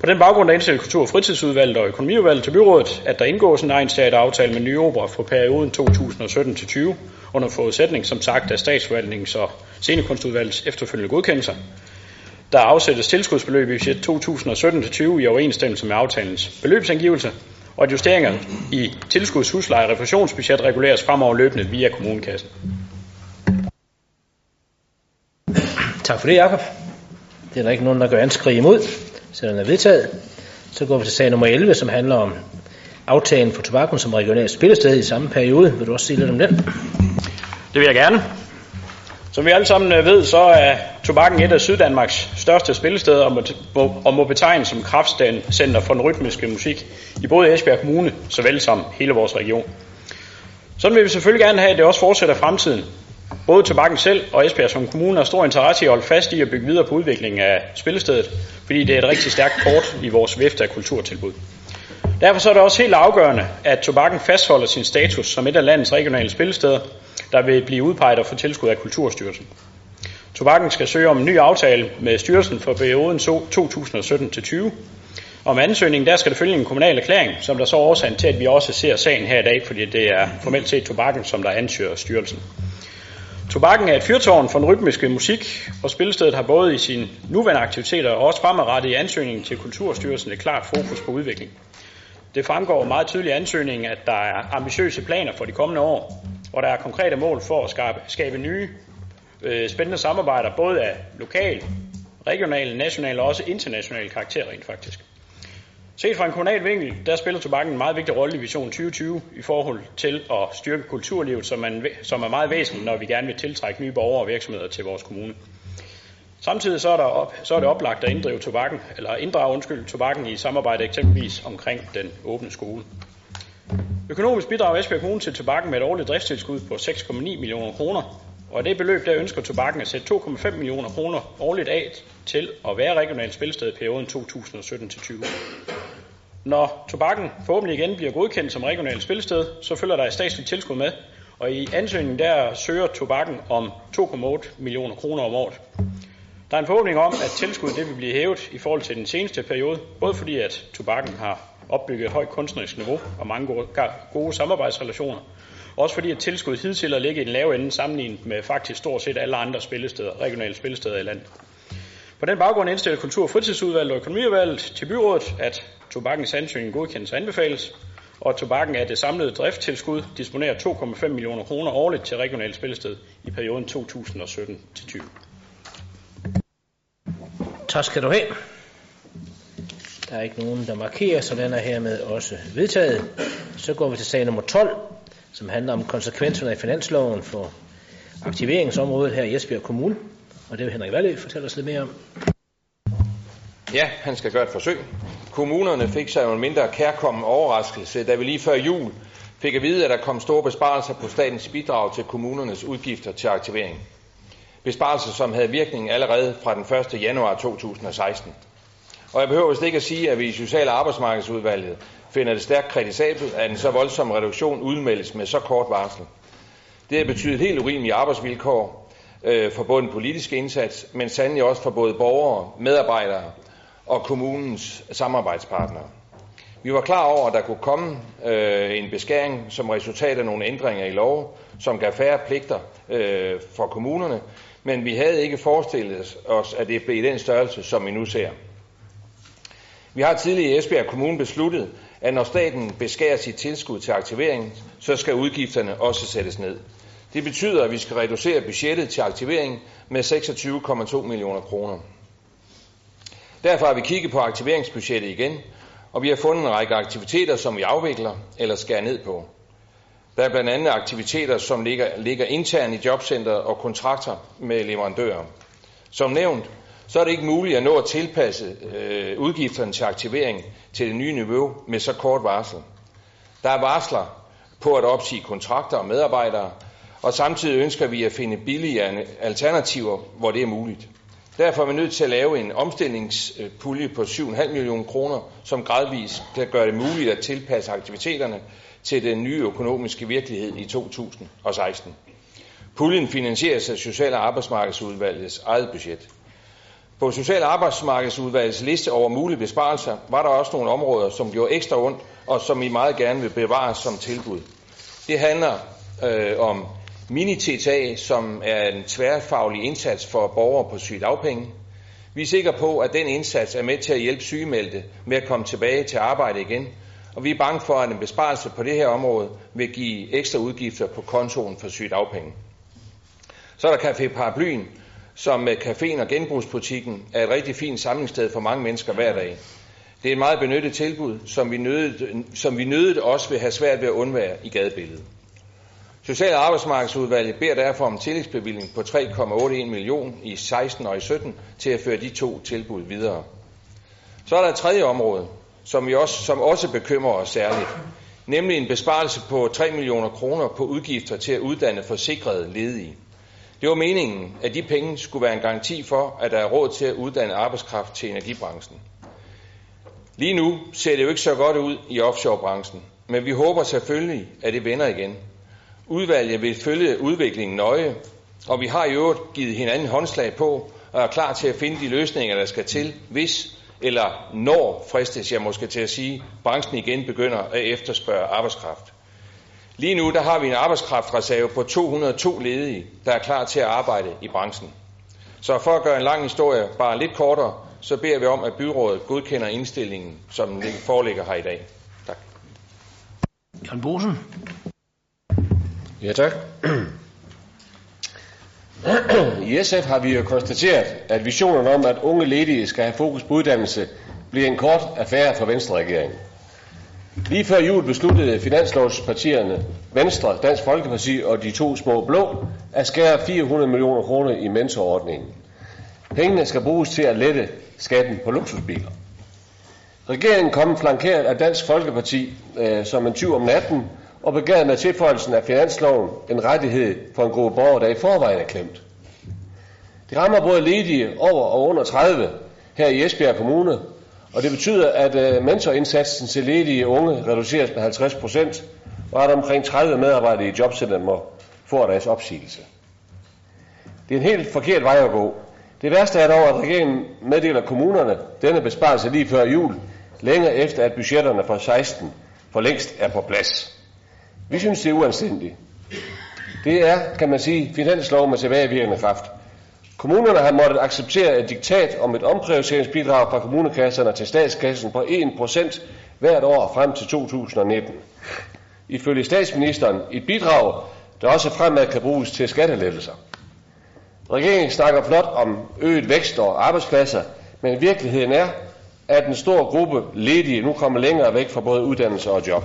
S8: På den baggrund der indstiller Kultur- og Fritidsudvalget og Økonomiudvalget til byrådet, at der indgås en egenstateraftale med nye opera for perioden 2017-20 under forudsætning, som sagt, af statsforvaltningens og scenekunstudvalgets efterfølgende godkendelser. Der afsættes tilskudsbeløb i budget 2017-20 i overensstemmelse med aftalens beløbsangivelse, og at justeringer i tilskuds, husleje og refusionsbudget reguleres fremover løbende via kommunekassen.
S1: Tak for det, Jacob. Det er der ikke nogen, der gør anskrig imod, så den er vedtaget. Så går vi til sag nummer 11, som handler om aftalen for tobakken som regionalt spillested i samme periode. Vil du også sige lidt om den?
S8: Det vil jeg gerne. Som vi alle sammen øh, ved, så er tobakken et af Syddanmarks største spillesteder og må, og må betegnes som kraftcenter for den rytmiske musik i både Esbjerg Kommune, såvel som hele vores region. Sådan vil vi selvfølgelig gerne have, at det også fortsætter fremtiden. Både tobakken selv og Esbjerg som kommune har stor interesse i at holde fast i at bygge videre på udviklingen af spillestedet, fordi det er et rigtig stærkt kort i vores vifte af kulturtilbud. Derfor så er det også helt afgørende, at tobakken fastholder sin status som et af landets regionale spillesteder, der vil blive udpeget og få tilskud af Kulturstyrelsen. Tobakken skal søge om en ny aftale med styrelsen for perioden 2017-20. Om ansøgningen, der skal der følge en kommunal erklæring, som der så er årsagen til, at vi også ser sagen her i dag, fordi det er formelt set tobakken, som der ansøger styrelsen. Tobakken er et fyrtårn for den rytmiske musik, og spillestedet har både i sine nuværende aktiviteter og også fremadrettet i ansøgningen til Kulturstyrelsen et klart fokus på udvikling. Det fremgår meget tydeligt i ansøgningen, at der er ambitiøse planer for de kommende år, og der er konkrete mål for at skabe, skabe nye øh, spændende samarbejder, både af lokal, regional, national og også international karakter rent faktisk. Set fra en kommunal vinkel, der spiller tobakken en meget vigtig rolle i Vision 2020 i forhold til at styrke kulturlivet, som, man, som er meget væsentligt, når vi gerne vil tiltrække nye borgere og virksomheder til vores kommune. Samtidig så er, der op, så er det oplagt at inddrive tobakken, eller inddrage undskyld, tobakken i samarbejde eksempelvis omkring den åbne skole. Økonomisk bidrager Esbjerg Kommune til tobakken med et årligt driftstilskud på 6,9 millioner kroner, og af det beløb der ønsker tobakken at sætte 2,5 millioner kroner årligt af til at være regionalt spilsted i perioden 2017-20. Når tobakken forhåbentlig igen bliver godkendt som regionalt spilsted, så følger der et statsligt tilskud med, og i ansøgningen der søger tobakken om 2,8 millioner kroner om året. Der er en forhåbning om, at tilskuddet det vil blive hævet i forhold til den seneste periode, både fordi at tobakken har opbygget et højt kunstnerisk niveau og mange gode, gode samarbejdsrelationer, også fordi at tilskuddet hidtil har ligget i den lave ende sammenlignet med faktisk stort set alle andre spillesteder, regionale spillesteder i landet. På den baggrund indstiller Kultur- og Fritidsudvalget og Økonomiudvalget til byrådet, at tobakkens ansøgning godkendes og anbefales, og at tobakken af det samlede drifttilskud disponerer 2,5 millioner kroner årligt til regionalt spillested i perioden 2017-20.
S1: Tak skal du have. Der er ikke nogen, der markerer, så den er hermed også vedtaget. Så går vi til sag nummer 12, som handler om konsekvenserne af finansloven for aktiveringsområdet her i Esbjerg Kommune. Og det vil Henrik Valle fortælle os lidt mere om.
S9: Ja, han skal gøre et forsøg. Kommunerne fik sig jo en mindre kærkommen overraskelse, da vi lige før jul fik at vide, at der kom store besparelser på statens bidrag til kommunernes udgifter til aktivering. Besparelser, som havde virkning allerede fra den 1. januar 2016. Og jeg behøver vist ikke at sige, at vi i Social- og Arbejdsmarkedsudvalget finder det stærkt kritisabelt, at en så voldsom reduktion udmeldes med så kort varsel. Det har betydet helt urimelige arbejdsvilkår øh, for både den politiske indsats, men sandelig også for både borgere, medarbejdere og kommunens samarbejdspartnere. Vi var klar over, at der kunne komme øh, en beskæring som resultat af nogle ændringer i lov, som gav færre pligter øh, for kommunerne, men vi havde ikke forestillet os, at det blev i den størrelse, som vi nu ser. Vi har tidligere i Esbjerg Kommune besluttet, at når staten beskærer sit tilskud til aktivering, så skal udgifterne også sættes ned. Det betyder, at vi skal reducere budgettet til aktivering med 26,2 millioner kroner. Derfor har vi kigget på aktiveringsbudgettet igen, og vi har fundet en række aktiviteter, som vi afvikler eller skærer ned på. Der er blandt andet aktiviteter, som ligger, ligger internt i jobcentret og kontrakter med leverandører. Som nævnt, så er det ikke muligt at nå at tilpasse øh, udgifterne til aktivering til det nye niveau med så kort varsel. Der er varsler på at opsige kontrakter og medarbejdere, og samtidig ønsker vi at finde billigere alternativer, hvor det er muligt. Derfor er vi nødt til at lave en omstillingspulje på 7,5 millioner kroner, som gradvist kan gøre det muligt at tilpasse aktiviteterne til den nye økonomiske virkelighed i 2016. Puljen finansieres af Social- og Arbejdsmarkedsudvalgets eget budget. På Social- og Arbejdsmarkedsudvalgets liste over mulige besparelser var der også nogle områder, som gjorde ekstra ondt, og som I meget gerne vil bevare som tilbud. Det handler øh, om mini-TTA, som er en tværfaglig indsats for borgere på sygedagpenge. Vi er sikre på, at den indsats er med til at hjælpe sygemeldte med at komme tilbage til arbejde igen, og vi er bange for, at en besparelse på det her område vil give ekstra udgifter på kontoen for sygedagpenge. Så er der Café Paraplyen, som med caféen og genbrugsbutikken er et rigtig fint samlingssted for mange mennesker hver dag. Det er et meget benyttet tilbud, som vi, nødet, som vi nødet også vil have svært ved at undvære i gadebilledet. Social- og Arbejdsmarkedsudvalget beder derfor om tillægsbevilling på 3,81 million i 16 og i 17 til at føre de to tilbud videre. Så er der et tredje område, som, vi også, som også bekymrer os særligt, nemlig en besparelse på 3 millioner kroner på udgifter til at uddanne forsikrede ledige. Det var meningen, at de penge skulle være en garanti for, at der er råd til at uddanne arbejdskraft til energibranchen. Lige nu ser det jo ikke så godt ud i offshorebranchen, men vi håber selvfølgelig, at det vender igen. Udvalget vil følge udviklingen nøje, og vi har i øvrigt givet hinanden håndslag på, og er klar til at finde de løsninger, der skal til, hvis eller når, fristes jeg måske til at sige, branchen igen begynder at efterspørge arbejdskraft. Lige nu der har vi en arbejdskraftreserve på 202 ledige, der er klar til at arbejde i branchen. Så for at gøre en lang historie bare lidt kortere, så beder vi om, at byrådet godkender indstillingen, som den foreligger her i dag. Tak.
S1: Jan Bosen.
S10: Ja, tak. I SF har vi jo konstateret, at visionen om, at unge ledige skal have fokus på uddannelse, bliver en kort affære for Venstre-regeringen. Lige før jul besluttede finanslovspartierne Venstre, Dansk Folkeparti og de to små blå at skære 400 millioner kroner i mentorordningen. Pengene skal bruges til at lette skatten på luksusbiler. Regeringen kom flankeret af Dansk Folkeparti øh, som en tyv om natten og begærede med tilføjelsen af finansloven en rettighed for en gruppe borgere, der i forvejen er klemt. Det rammer både ledige over og under 30 her i Esbjerg Kommune, og det betyder, at øh, mentorindsatsen til ledige unge reduceres med 50 procent, og at omkring 30 medarbejdere i jobcenteret må få deres opsigelse. Det er en helt forkert vej at gå. Det værste er dog, at regeringen meddeler kommunerne denne besparelse lige før jul, længere efter at budgetterne for 16 for længst er på plads. Vi synes, det er uanstændigt. Det er, kan man sige, finanslov med tilbagevirkende kraft. Kommunerne har måttet acceptere et diktat om et omprioriteringsbidrag fra kommunekasserne til statskassen på 1% hvert år frem til 2019. Ifølge statsministeren et bidrag, der også fremad kan bruges til skattelettelser. Regeringen snakker flot om øget vækst og arbejdspladser, men virkeligheden er, at en stor gruppe ledige nu kommer længere væk fra både uddannelse og job.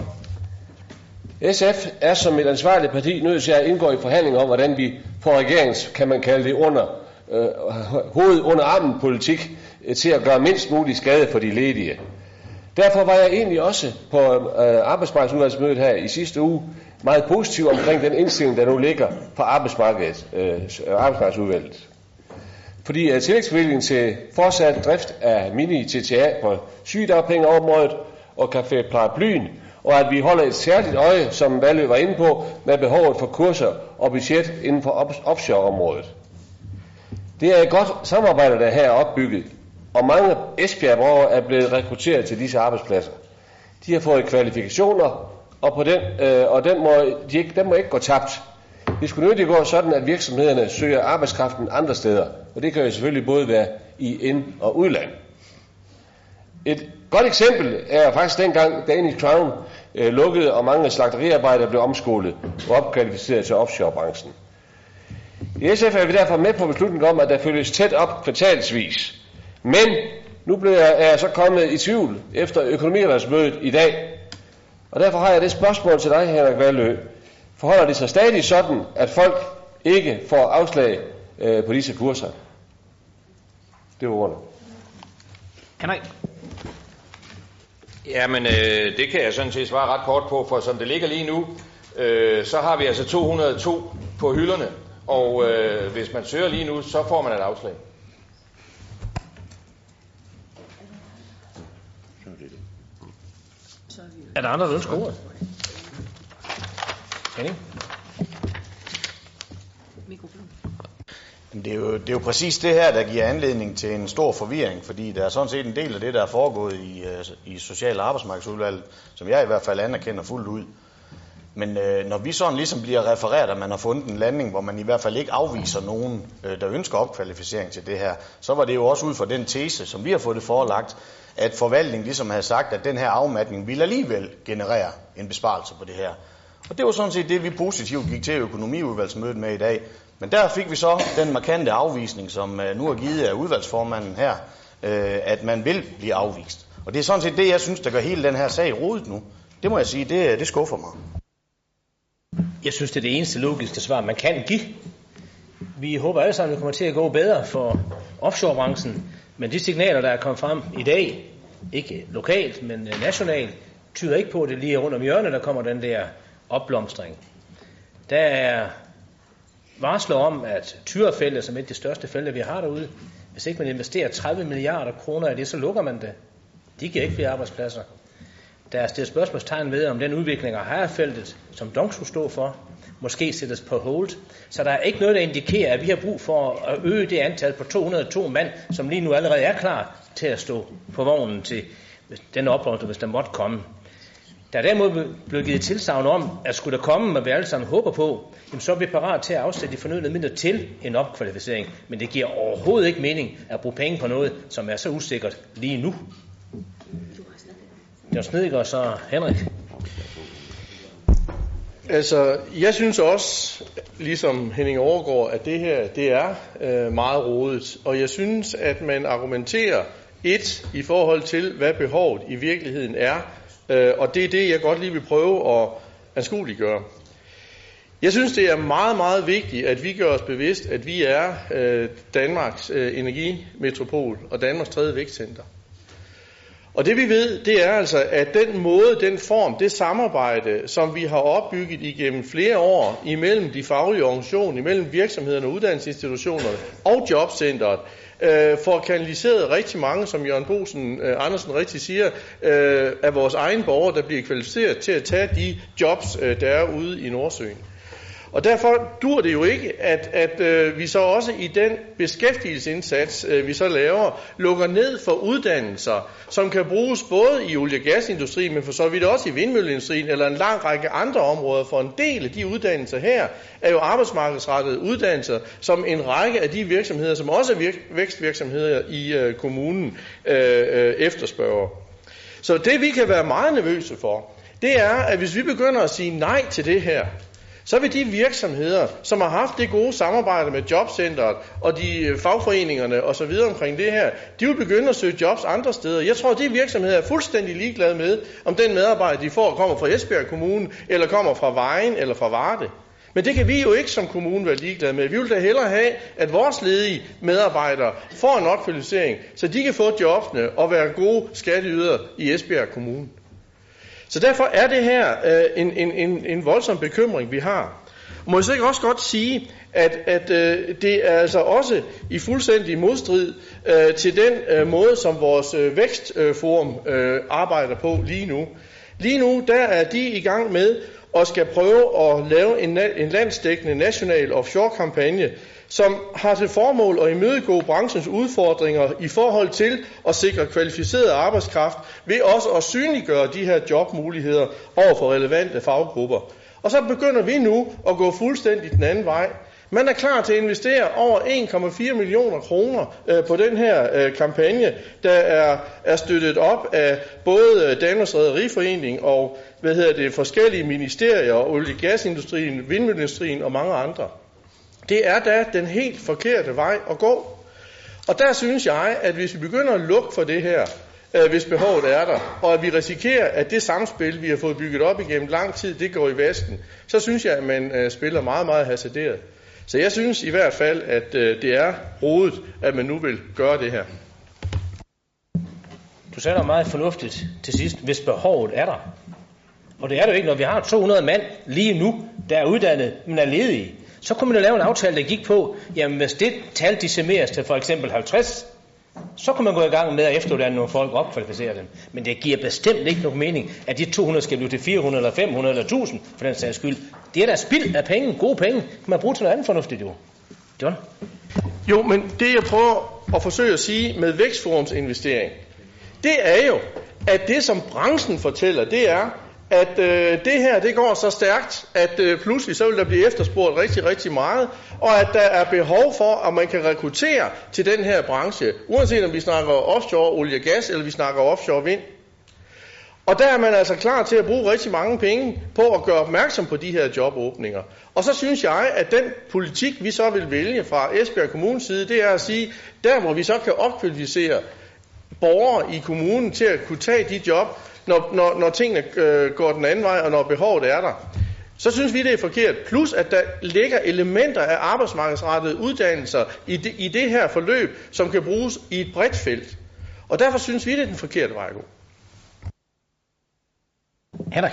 S10: SF er som et ansvarligt parti nødt til at indgå i forhandlinger om, hvordan vi får regeringens, kan man kalde det, under, øh, hoved under armen politik øh, til at gøre mindst mulig skade for de ledige. Derfor var jeg egentlig også på øh, arbejdsmarkedsudvalgsmødet her i sidste uge meget positiv omkring den indstilling, der nu ligger på arbejdsmarkedet, øh, arbejdsmarkedsudvalget. Fordi øh, tillægsbevillingen til fortsat drift af mini-TTA på sygedagpengeområdet og Café Paraplyen, og at vi holder et særligt øje, som Valø var inde på, med behovet for kurser og budget inden for offshore-området. Det er et godt samarbejde, der her er opbygget, og mange Esbjerg er blevet rekrutteret til disse arbejdspladser. De har fået kvalifikationer, og, på den, øh, og den må, de ikke, den må ikke gå tabt. Det skulle nødigt gå sådan, at virksomhederne søger arbejdskraften andre steder, og det kan jo selvfølgelig både være i ind- og udland. Et godt eksempel er faktisk dengang Danish Crown øh, lukkede, og mange slagteriarbejdere blev omskolet og opkvalificeret til offshorebranchen. I SF er vi derfor med på beslutningen om, at der følges tæt op kvartalsvis. Men nu bliver jeg, er jeg så kommet i tvivl efter økonomiudvalgsmødet i dag. Og derfor har jeg det spørgsmål til dig, Henrik Valø. Forholder det sig stadig sådan, at folk ikke får afslag øh, på disse kurser? Det var ordene.
S1: Henrik.
S9: Jamen, øh, det kan jeg sådan set svare ret kort på, for som det ligger lige nu, øh, så har vi altså 202 på hylderne, og øh, hvis man søger lige nu, så får man et afslag.
S1: Er der andre, der ønsker ordet? Henning?
S4: Det er, jo, det er jo præcis det her, der giver anledning til en stor forvirring, fordi der er sådan set en del af det, der er foregået i, øh, i Social- og Arbejdsmarkedsudvalget, som jeg i hvert fald anerkender fuldt ud. Men øh, når vi sådan ligesom bliver refereret, at man har fundet en landing, hvor man i hvert fald ikke afviser nogen, øh, der ønsker opkvalificering til det her, så var det jo også ud fra den tese, som vi har fået det forelagt, at forvaltningen ligesom havde sagt, at den her afmatning ville alligevel generere en besparelse på det her. Og det var sådan set det, vi positivt gik til økonomiudvalgsmødet med i dag. Men der fik vi så den markante afvisning, som øh, nu er givet af udvalgsformanden her, øh, at man vil blive afvist. Og det er sådan set det, jeg synes, der gør hele den her sag rodet nu. Det må jeg sige, det, det skuffer mig.
S1: Jeg synes, det er det eneste logiske svar, man kan give. Vi håber alle sammen, at det kommer til at gå bedre for offshorebranchen, men de signaler, der er kommet frem i dag, ikke lokalt, men øh, nationalt, tyder ikke på, at det lige er rundt om hjørnet, der kommer den der opblomstring. Der er varsler om, at Tyrefældet, som er et af de største fælde, vi har derude, hvis ikke man investerer 30 milliarder kroner i det, så lukker man det. De giver ikke flere arbejdspladser. Der er stillet spørgsmålstegn ved, om den udvikling af herrefeltet, som Dong skulle stå for, måske sættes på hold. Så der er ikke noget, der indikerer, at vi har brug for at øge det antal på 202 mand, som lige nu allerede er klar til at stå på vognen til den oprørelse, hvis der måtte komme. Der er derimod blevet givet tilsavn om, at skulle der komme, hvad vi alle sammen håber på, jamen så er vi parat til at afsætte de fornødne midler til en opkvalificering. Men det giver overhovedet ikke mening at bruge penge på noget, som er så usikkert lige nu. Det var Snedgaard og så Henrik.
S11: Altså, jeg synes også, ligesom Henning overgår, at det her, det er øh, meget rodet. Og jeg synes, at man argumenterer et i forhold til, hvad behovet i virkeligheden er. Øh, og det er det, jeg godt lige vil prøve at anskueliggøre. Jeg synes, det er meget, meget vigtigt, at vi gør os bevidst, at vi er øh, Danmarks øh, energimetropol og Danmarks tredje vækstcenter. Og det vi ved, det er altså, at den måde, den form, det samarbejde, som vi har opbygget igennem flere år imellem de faglige organisationer, imellem virksomhederne, uddannelsesinstitutionerne og jobcentret, øh, får kanaliseret rigtig mange, som Jørgen Bosen øh, Andersen rigtig siger, øh, af vores egen borgere, der bliver kvalificeret til at tage de jobs, øh, der er ude i Nordsøen. Og derfor dur det jo ikke, at, at øh, vi så også i den beskæftigelsesindsats, øh, vi så laver, lukker ned for uddannelser, som kan bruges både i olie- og gasindustrien, men for så vidt også i vindmølleindustrien, eller en lang række andre områder. For en del af de uddannelser her er jo arbejdsmarkedsrettede uddannelser, som en række af de virksomheder, som også er virk- vækstvirksomheder i øh, kommunen, øh, øh, efterspørger. Så det vi kan være meget nervøse for, det er, at hvis vi begynder at sige nej til det her, så vil de virksomheder, som har haft det gode samarbejde med jobcentret og de øh, fagforeningerne og så videre omkring det her, de vil begynde at søge jobs andre steder. Jeg tror, at de virksomheder er fuldstændig ligeglade med, om den medarbejder, de får, kommer fra Esbjerg Kommune, eller kommer fra Vejen eller fra Varde. Men det kan vi jo ikke som kommune være ligeglade med. Vi vil da hellere have, at vores ledige medarbejdere får en opkvalificering, så de kan få jobbene og være gode skatteyder i Esbjerg Kommune. Så derfor er det her øh, en, en, en, en voldsom bekymring, vi har. Må jeg så ikke også godt sige, at, at øh, det er altså også i fuldstændig modstrid øh, til den øh, måde, som vores øh, vækstforum øh, arbejder på lige nu. Lige nu, der er de i gang med at skal prøve at lave en, en landsdækkende national offshore-kampagne, som har til formål at imødegå branchens udfordringer i forhold til at sikre kvalificeret arbejdskraft ved også at synliggøre de her jobmuligheder over for relevante faggrupper. Og så begynder vi nu at gå fuldstændig den anden vej. Man er klar til at investere over 1,4 millioner kroner øh, på den her øh, kampagne, der er, er støttet op af både Danmarks Rederiforening og hvad hedder det, forskellige ministerier, olie- og gasindustrien, vindmølleindustrien og mange andre. Det er da den helt forkerte vej at gå. Og der synes jeg, at hvis vi begynder at lukke for det her, øh, hvis behovet er der, og at vi risikerer, at det samspil, vi har fået bygget op igennem lang tid, det går i vasken, så synes jeg, at man øh, spiller meget, meget hasarderet. Så jeg synes i hvert fald, at øh, det er rodet, at man nu vil gøre det her.
S1: Du sagde noget meget fornuftigt til sidst, hvis behovet er der. Og det er det jo ikke, når vi har 200 mand lige nu, der er uddannet, men er ledige. Så kunne man jo lave en aftale, der gik på, jamen hvis det tal decimeres til for eksempel 50, så kunne man gå i gang med at efteruddanne nogle folk og opkvalificere dem. Men det giver bestemt ikke nogen mening, at de 200 skal blive til 400 eller 500 eller 1000 for den sags skyld. Det er da spild af penge, gode penge. Kan man bruge til noget andet fornuftigt jo. John?
S11: Jo, men det jeg prøver at forsøge at sige med Vækstforums investering, det er jo, at det som branchen fortæller, det er, at øh, det her det går så stærkt, at øh, pludselig så vil der blive efterspurgt rigtig, rigtig meget, og at der er behov for, at man kan rekruttere til den her branche, uanset om vi snakker offshore olie og gas, eller vi snakker offshore vind. Og der er man altså klar til at bruge rigtig mange penge på at gøre opmærksom på de her jobåbninger. Og så synes jeg, at den politik, vi så vil vælge fra Esbjerg Kommunes side, det er at sige, der hvor vi så kan opkvalificere borgere i kommunen til at kunne tage de job, når, når, når tingene øh, går den anden vej, og når behovet er der. Så synes vi, det er forkert. Plus, at der ligger elementer af arbejdsmarkedsrettede uddannelser i det, i det her forløb, som kan bruges i et bredt felt. Og derfor synes vi, det er den forkerte vej at gå.
S1: Henrik?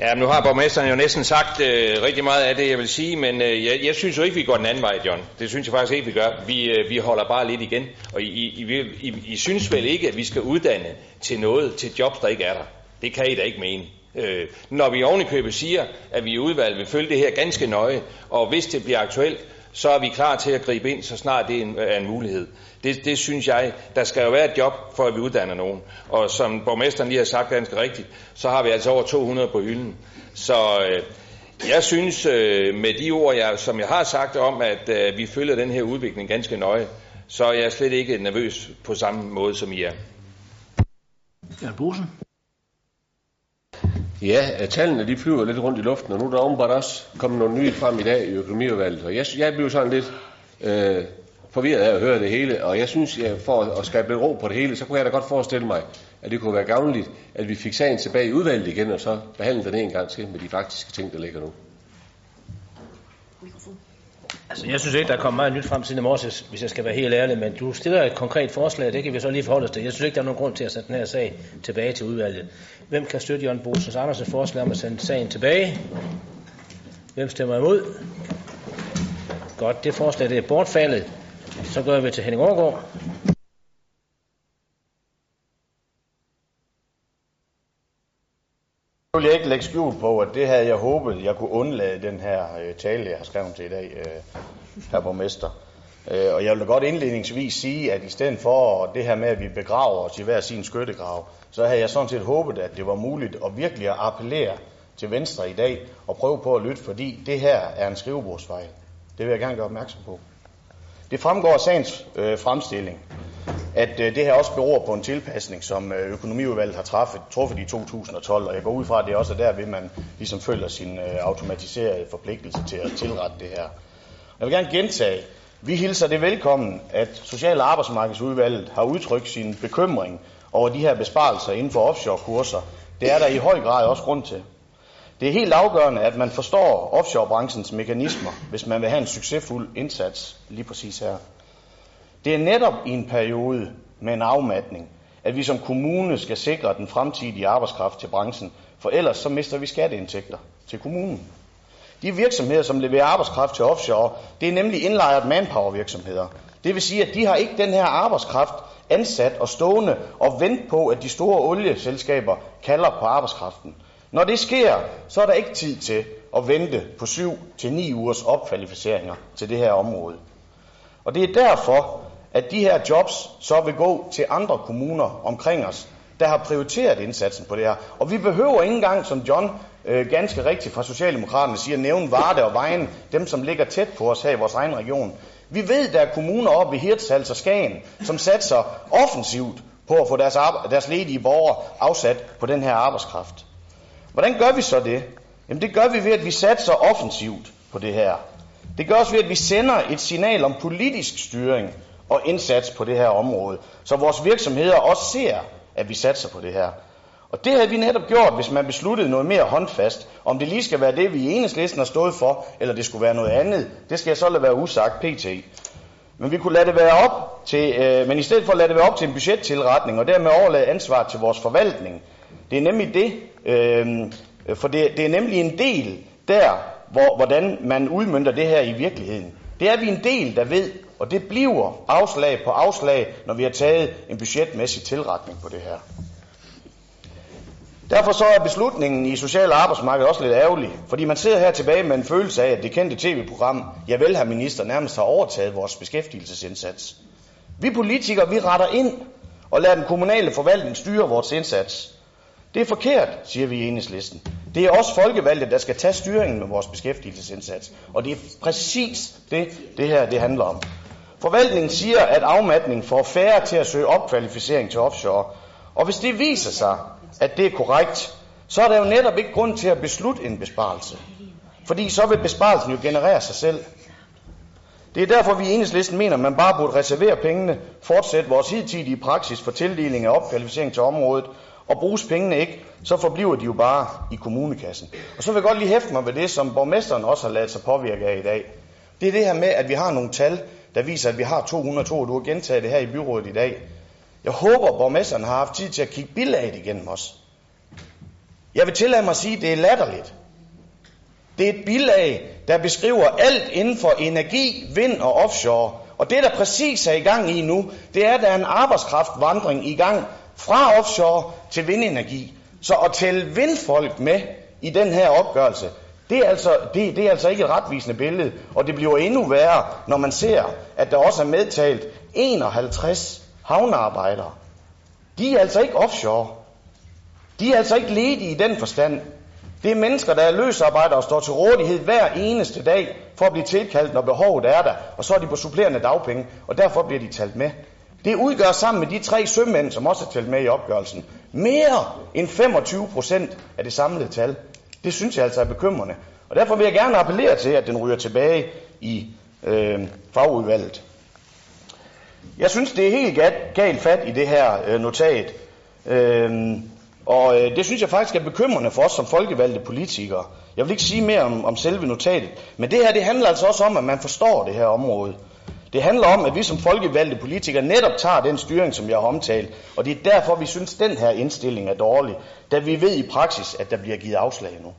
S9: Ja, nu har borgmesteren jo næsten sagt øh, rigtig meget af det, jeg vil sige, men øh, jeg, jeg synes jo ikke, vi går den anden vej, John. Det synes jeg faktisk ikke, vi gør. Vi, øh, vi holder bare lidt igen. Og I, I, I, I synes vel ikke, at vi skal uddanne til noget, til jobs, der ikke er der. Det kan I da ikke mene. Øh, når vi ovenikøbet siger, at vi i udvalget vil følge det her ganske nøje, og hvis det bliver aktuelt, så er vi klar til at gribe ind, så snart det er en, er en mulighed. Det, det synes jeg, der skal jo være et job, for at vi uddanner nogen. Og som borgmesteren lige har sagt ganske rigtigt, så har vi altså over 200 på hylden. Så øh, jeg synes, øh, med de ord, jeg, som jeg har sagt om, at øh, vi følger den her udvikling ganske nøje, så er jeg slet ikke nervøs på samme måde, som I er.
S1: Jan Bosen.
S10: Ja, øh, tallene de flyver lidt rundt i luften, og nu er der åbenbart også kommet nogle nye frem i dag i økonomiudvalget. Og jeg, jeg bliver sådan lidt øh, forvirret af at høre det hele, og jeg synes, at for at skabe lidt ro på det hele, så kunne jeg da godt forestille mig, at det kunne være gavnligt, at vi fik sagen tilbage i udvalget igen, og så behandle den en gang til med de faktiske ting, der ligger nu.
S1: Altså, jeg synes ikke, der er kommet meget nyt frem siden i morges, hvis jeg skal være helt ærlig, men du stiller et konkret forslag, det kan vi så lige forholde os til. Jeg synes ikke, der er nogen grund til at sætte den her sag tilbage til udvalget. Hvem kan støtte Jørgen Bosens Andersen forslag om at sende sagen tilbage? Hvem stemmer imod? Godt, det forslag det er bortfaldet. Så går vi til Henning Overgaard.
S4: Nu vil jeg ikke lægge skjul på, at det havde jeg håbet, jeg kunne undlade den her øh, tale, jeg har skrevet til i dag, øh, her borgmester. Øh, og jeg vil da godt indledningsvis sige, at i stedet for det her med, at vi begraver os i hver sin skyttegrav, så havde jeg sådan set håbet, at det var muligt at virkelig at appellere til Venstre i dag og prøve på at lytte, fordi det her er en skrivebordsfejl. Det vil jeg gerne gøre opmærksom på. Det fremgår af sagens øh, fremstilling, at øh, det her også beror på en tilpasning, som øh, økonomiudvalget har truffet, truffet i 2012, og jeg går ud fra, at det også er derved, man ligesom følger sin øh, automatiserede forpligtelse til at tilrette det her. Jeg vil gerne gentage, vi hilser det velkommen, at Social- og Arbejdsmarkedsudvalget har udtrykt sin bekymring over de her besparelser inden for offshore-kurser. Det er der i høj grad også grund til. Det er helt afgørende, at man forstår offshorebranchens mekanismer, hvis man vil have en succesfuld indsats lige præcis her. Det er netop i en periode med en afmatning, at vi som kommune skal sikre den fremtidige arbejdskraft til branchen, for ellers så mister vi skatteindtægter til kommunen. De virksomheder, som leverer arbejdskraft til offshore, det er nemlig indlejret manpower virksomheder. Det vil sige, at de har ikke den her arbejdskraft ansat og stående og vent på, at de store olieselskaber kalder på arbejdskraften. Når det sker, så er der ikke tid til at vente på 7 til 9 ugers opkvalificeringer til det her område. Og det er derfor, at de her jobs så vil gå til andre kommuner omkring os, der har prioriteret indsatsen på det her. Og vi behøver ikke engang, som John øh, ganske rigtigt fra Socialdemokraterne siger, nævne Varde og Vejen, dem som ligger tæt på os her i vores egen region. Vi ved, der er kommuner oppe i Hirtshals og Skagen, som satser offensivt på at få deres, deres ledige borgere afsat på den her arbejdskraft. Hvordan gør vi så det? Jamen det gør vi ved, at vi satser offensivt på det her. Det gør også ved, at vi sender et signal om politisk styring og indsats på det her område, så vores virksomheder også ser, at vi satser på det her. Og det havde vi netop gjort, hvis man besluttede noget mere håndfast. Om det lige skal være det, vi i enhedslisten har stået for, eller det skulle være noget andet, det skal jeg så lade være usagt pt. Men vi kunne lade det være op til, øh, men i stedet for at lade det være op til en budgettilretning, og dermed overlade ansvar til vores forvaltning. Det er nemlig det, øh, for det, det er nemlig en del der, hvor, hvordan man udmyndter det her i virkeligheden. Det er vi en del, der ved, og det bliver afslag på afslag, når vi har taget en budgetmæssig tilretning på det her. Derfor så er beslutningen i social og arbejdsmarked også lidt ærgerlig, fordi man sidder her tilbage med en følelse af, at det kendte tv-program, jeg vel har minister, nærmest har overtaget vores beskæftigelsesindsats. Vi politikere, vi retter ind og lader den kommunale forvaltning styre vores indsats. Det er forkert, siger vi i enhedslisten. Det er også folkevalgte, der skal tage styringen med vores beskæftigelsesindsats. Og det er præcis det, det her det handler om. Forvaltningen siger, at afmatning får færre til at søge opkvalificering til offshore. Og hvis det viser sig, at det er korrekt, så er der jo netop ikke grund til at beslutte en besparelse. Fordi så vil besparelsen jo generere sig selv. Det er derfor, vi i enhedslisten mener, at man bare burde reservere pengene, fortsætte vores hidtidige praksis for tildeling af opkvalificering til området, og bruges pengene ikke, så forbliver de jo bare i kommunekassen. Og så vil jeg godt lige hæfte mig ved det, som borgmesteren også har lavet sig påvirke af i dag. Det er det her med, at vi har nogle tal, der viser, at vi har 202, og du har gentaget det her i byrådet i dag. Jeg håber, at borgmesteren har haft tid til at kigge bilaget igennem os. Jeg vil tillade mig at sige, at det er latterligt. Det er et bilag, der beskriver alt inden for energi, vind og offshore. Og det, der præcis er i gang i nu, det er, at der er en arbejdskraftvandring i gang fra offshore til vindenergi. Så at tælle vindfolk med i den her opgørelse, det er, altså, det, det er altså ikke et retvisende billede, og det bliver endnu værre, når man ser, at der også er medtalt 51 havnearbejdere. De er altså ikke offshore. De er altså ikke ledige i den forstand. Det er mennesker, der er løsarbejdere og står til rådighed hver eneste dag for at blive tilkaldt, når behovet er der, og så er de på supplerende dagpenge, og derfor bliver de talt med. Det udgør sammen med de tre sømænd, som også er talt med i opgørelsen, mere end 25 procent af det samlede tal. Det synes jeg altså er bekymrende. Og derfor vil jeg gerne appellere til, at den ryger tilbage i øh, fagudvalget. Jeg synes, det er helt galt fat i det her øh, notat. Øh, og øh, det synes jeg faktisk er bekymrende for os som folkevalgte politikere. Jeg vil ikke sige mere om, om selve notatet, men det her det handler altså også om, at man forstår det her område. Det handler om, at vi som folkevalgte politikere netop tager den styring, som jeg har omtalt, og det er derfor, vi synes, at den her indstilling er dårlig, da vi ved i praksis, at der bliver givet afslag nu.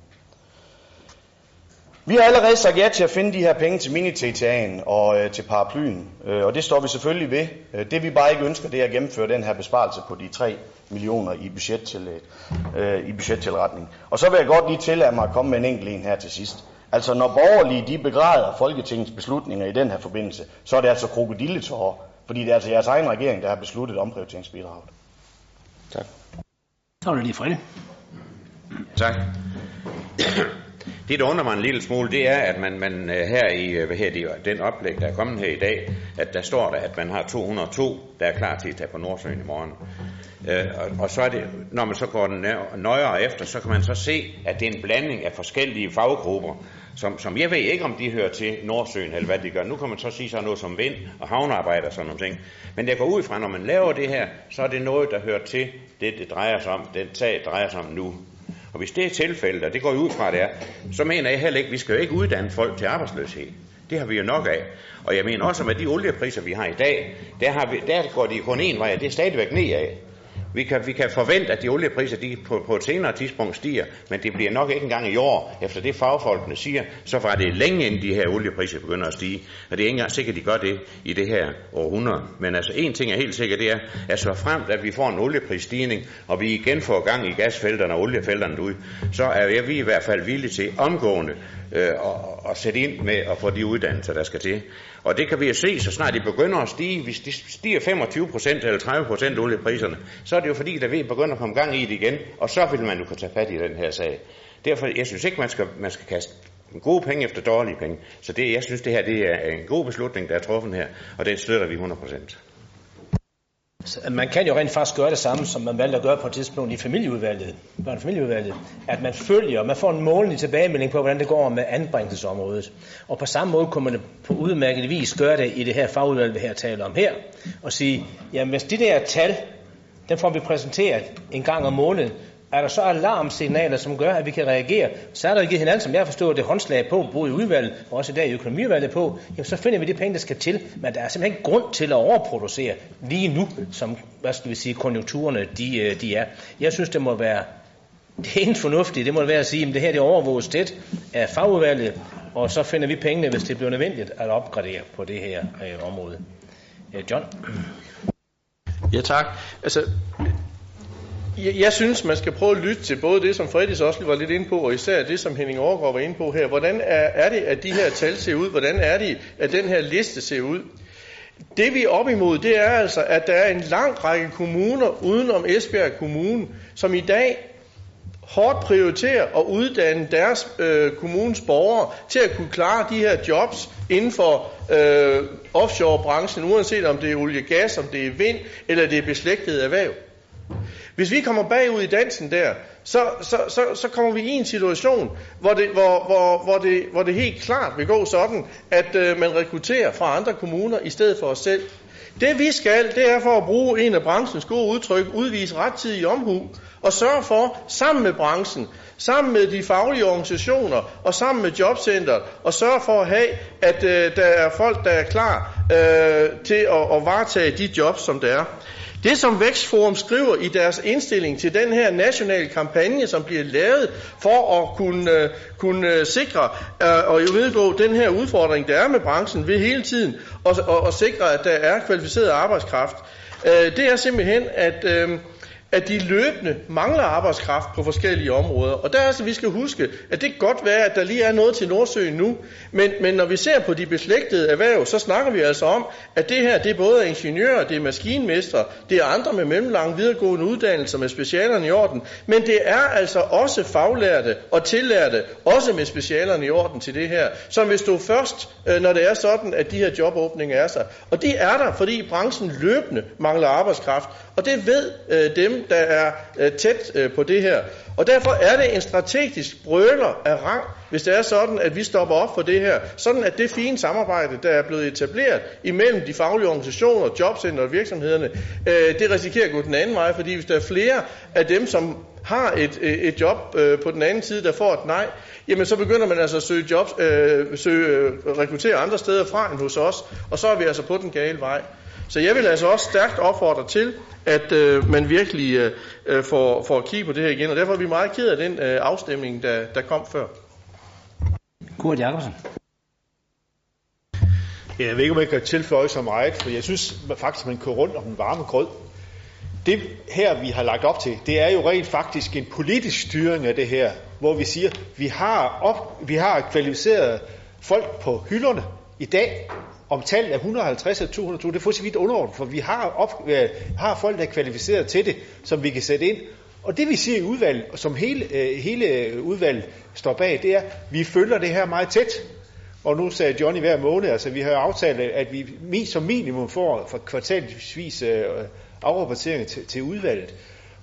S4: Vi har allerede sagt ja til at finde de her penge til mini-TTA'en og øh, til paraplyen, øh, og det står vi selvfølgelig ved. Øh, det vi bare ikke ønsker, det er at gennemføre den her besparelse på de 3 millioner i, budget til, øh, i budgettilretning. Og så vil jeg godt lige tillade mig at komme med en enkelt en her til sidst. Altså når borgerlige de begræder Folketingets beslutninger i den her forbindelse, så er det altså krokodilletårer, fordi det er altså jeres egen regering, der har besluttet omprioriteringsbidraget. Tak.
S1: Så er det lige Frede.
S12: Tak. Det, der undrer mig en lille smule, det er, at man, man øh, her i øh, hvad her, det, den oplæg, der er kommet her i dag, at der står der, at man har 202, der er klar til at tage på Nordsøen i morgen. Øh, og, og så er det, når man så går nøjere efter, så kan man så se, at det er en blanding af forskellige faggrupper, som, som jeg ved ikke, om de hører til Nordsøen, eller hvad de gør. Nu kan man så sige sådan noget som vind og havnearbejder og sådan nogle ting. Men jeg går ud fra, når man laver det her, så er det noget, der hører til det, det drejer sig om, den sag drejer sig om nu. Og hvis det er tilfældet, og det går ud fra det er, så mener jeg heller ikke, vi skal jo ikke uddanne folk til arbejdsløshed. Det har vi jo nok af. Og jeg mener også, at med de oliepriser, vi har i dag, der, har vi, der går de kun en vej, og det er stadigvæk nedad. Vi kan, vi kan forvente, at de oliepriser de på, på et senere tidspunkt stiger, men det bliver nok ikke engang i år, efter det fagfolkene siger, så var det længe inden de her oliepriser begynder at stige. Og det er ikke engang sikkert, at de gør det i det her århundrede. Men altså en ting er helt sikkert, det er, at så frem, at vi får en olieprisstigning, og vi igen får gang i gasfelterne og oliefelterne ud, så er vi i hvert fald villige til omgående øh, og, og sætte ind med at få de uddannelser, der skal til. Og det kan vi jo se, så snart de begynder at stige, hvis de stiger 25 eller 30% oliepriserne, så er det jo fordi, der ved begynder at komme gang i det igen, og så vil man jo kunne tage fat i den her sag. Derfor, jeg synes ikke, man skal, man skal kaste gode penge efter dårlige penge. Så det, jeg synes, det her det er en god beslutning, der er truffet her, og den støtter vi 100
S1: man kan jo rent faktisk gøre det samme, som man valgte at gøre på et tidspunkt i familieudvalget, børn- familieudvalget, at man følger, man får en målende tilbagemelding på, hvordan det går med anbringelsesområdet. Og på samme måde kunne man på udmærket vis gøre det i det her fagudvalg, vi her taler om her, og sige, jamen hvis de der tal, dem får vi præsenteret en gang om måneden, er der så alarmsignaler, som gør, at vi kan reagere, så er der givet hinanden, som jeg forstår det, håndslag på, både i udvalget og også i dag i økonomiudvalget på, jamen så finder vi de penge, der skal til, men der er simpelthen ikke grund til at overproducere lige nu, som hvad skal vi sige, konjunkturerne de, øh, de er. Jeg synes, det må være det eneste fornuftige, det må være at sige, at det her det overvåges tæt af fagudvalget, og så finder vi pengene, hvis det bliver nødvendigt at opgradere på det her øh, område. Øh, John?
S11: Ja tak. Altså, jeg, jeg synes, man skal prøve at lytte til både det, som Fredis også var lidt inde på, og især det, som Henning Overgaard var inde på her. Hvordan er, er det, at de her tal ser ud? Hvordan er det, at den her liste ser ud? Det vi er op imod, det er altså, at der er en lang række kommuner udenom Esbjerg Kommune, som i dag hårdt prioriterer at uddanne deres øh, kommunens borgere til at kunne klare de her jobs inden for øh, offshore-branchen, uanset om det er olie gas, om det er vind, eller det er beslægtet erhverv. Hvis vi kommer bagud i dansen der, så, så, så, så kommer vi i en situation, hvor det, hvor, hvor, hvor det, hvor det helt klart vil gå sådan, at øh, man rekrutterer fra andre kommuner i stedet for os selv. Det vi skal, det er for at bruge en af branchens gode udtryk, udvise rettidig omhu, og sørge for, sammen med branchen, sammen med de faglige organisationer og sammen med jobcenteret, og sørge for at have, at øh, der er folk, der er klar øh, til at, at varetage de jobs, som der er. Det, som Vækstforum skriver i deres indstilling til den her nationale kampagne, som bliver lavet for at kunne, øh, kunne øh, sikre øh, og vedgå den her udfordring, der er med branchen ved hele tiden, og, og, og sikre, at der er kvalificeret arbejdskraft, uh, det er simpelthen, at... Øh, at de løbende mangler arbejdskraft på forskellige områder. Og der er altså, vi skal huske, at det kan godt være, at der lige er noget til Nordsøen nu, men, men når vi ser på de beslægtede erhverv, så snakker vi altså om, at det her, det er både ingeniører, det er maskinmestre, det er andre med mellemlange videregående uddannelser med specialerne i orden, men det er altså også faglærte og tillærte, også med specialerne i orden til det her, som vil stå først, øh, når det er sådan, at de her jobåbninger er sig. Og det er der, fordi branchen løbende mangler arbejdskraft, og det ved øh, dem, der er øh, tæt øh, på det her. Og derfor er det en strategisk brøler af rang, hvis det er sådan, at vi stopper op for det her. Sådan at det fine samarbejde, der er blevet etableret imellem de faglige organisationer, jobcenter og virksomhederne, øh, det risikerer at gå den anden vej, fordi hvis der er flere af dem, som har et, øh, et job øh, på den anden side, der får et nej, jamen så begynder man altså at søge, jobs, øh, søge øh, rekruttere andre steder fra end hos os, og så er vi altså på den gale vej. Så jeg vil altså også stærkt opfordre til, at øh, man virkelig øh, øh, får, får kigge på det her igen, og derfor er vi meget ked af den øh, afstemning, der, der kom før.
S1: Kurt Jacobsen.
S13: Ja, jeg ved ikke, om jeg kan tilføje så meget, for jeg synes faktisk, man kører rundt om den varme grød. Det her, vi har lagt op til, det er jo rent faktisk en politisk styring af det her, hvor vi siger, vi har, op, vi har kvalificeret folk på hylderne i dag, om tallet er 150 eller 200, det er fuldstændig underordnet, for vi har, op, øh, har folk, der er kvalificeret til det, som vi kan sætte ind. Og det vi siger i udvalget, og som hele, øh, hele udvalget står bag, det er, at vi følger det her meget tæt. Og nu sagde Johnny hver måned, altså vi har aftalt, at vi som minimum får for kvartalsvis øh, afrapportering til, til udvalget.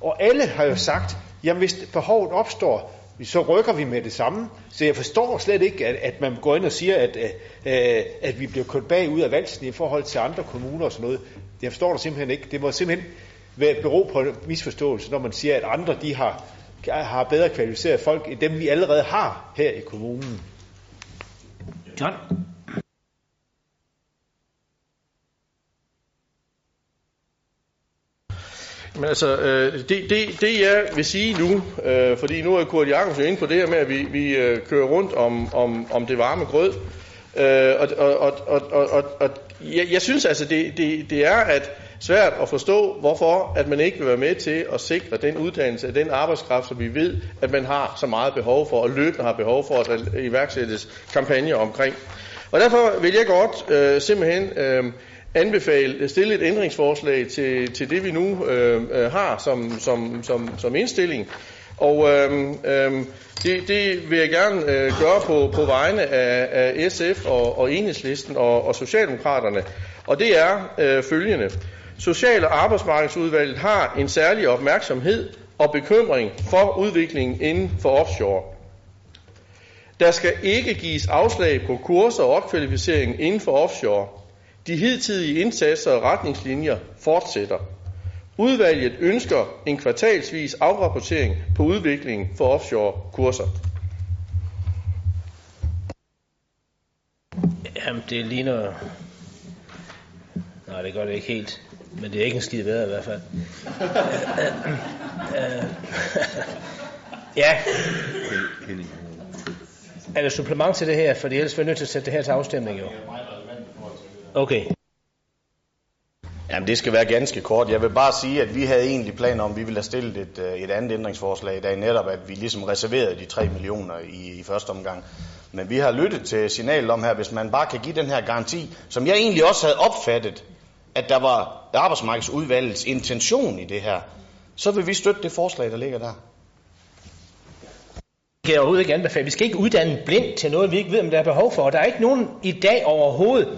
S13: Og alle har jo sagt, jamen hvis behovet opstår, så rykker vi med det samme. Så jeg forstår slet ikke, at, at man går ind og siger, at, øh, øh at vi bliver kørt bagud af valsen i forhold til andre kommuner og sådan noget. Jeg forstår det simpelthen ikke. Det må simpelthen være bero på en misforståelse, når man siger, at andre de har, har bedre kvalificerede folk, end dem vi allerede har her i kommunen.
S1: John?
S11: Men altså, øh, det, det, det jeg vil sige nu, øh, fordi nu er Kurt Jacobsen inde på det her med, at vi, vi øh, kører rundt om, om, om det varme grød, øh, og, og, og, og, og, og jeg, jeg synes altså, det, det, det er at svært at forstå, hvorfor at man ikke vil være med til at sikre den uddannelse af den arbejdskraft, som vi ved, at man har så meget behov for, og løbende har behov for at iværksættes kampagner omkring. Og derfor vil jeg godt øh, simpelthen... Øh, anbefale, stille et ændringsforslag til, til det, vi nu øh, øh, har som, som, som, som indstilling. Og øh, øh, det, det vil jeg gerne øh, gøre på, på vegne af, af SF og, og Enhedslisten og, og Socialdemokraterne. Og det er øh, følgende. Social- og arbejdsmarkedsudvalget har en særlig opmærksomhed og bekymring for udviklingen inden for offshore. Der skal ikke gives afslag på kurser og opkvalificering inden for offshore. De hidtidige indsatser og retningslinjer fortsætter. Udvalget ønsker en kvartalsvis afrapportering på udviklingen for offshore kurser.
S1: Jamen, det ligner... Nej, det gør det ikke helt. Men det er ikke en skide bedre i hvert fald. ja. Er der supplement til det her? For ellers er vi nødt til at sætte det her til afstemning jo. Okay.
S4: Jamen det skal være ganske kort. Jeg vil bare sige, at vi havde egentlig planer om, at vi ville have stillet et, øh, et andet ændringsforslag i dag, netop at vi ligesom reserverede de 3 millioner i, i første omgang. Men vi har lyttet til signalet om her, hvis man bare kan give den her garanti, som jeg egentlig også havde opfattet, at der var arbejdsmarkedsudvalgets intention i det her, så vil vi støtte det forslag, der ligger der
S1: kan jeg overhovedet ikke anbefale. Vi skal ikke uddanne blind til noget, vi ikke ved, om der er behov for. Og der er ikke nogen i dag overhovedet,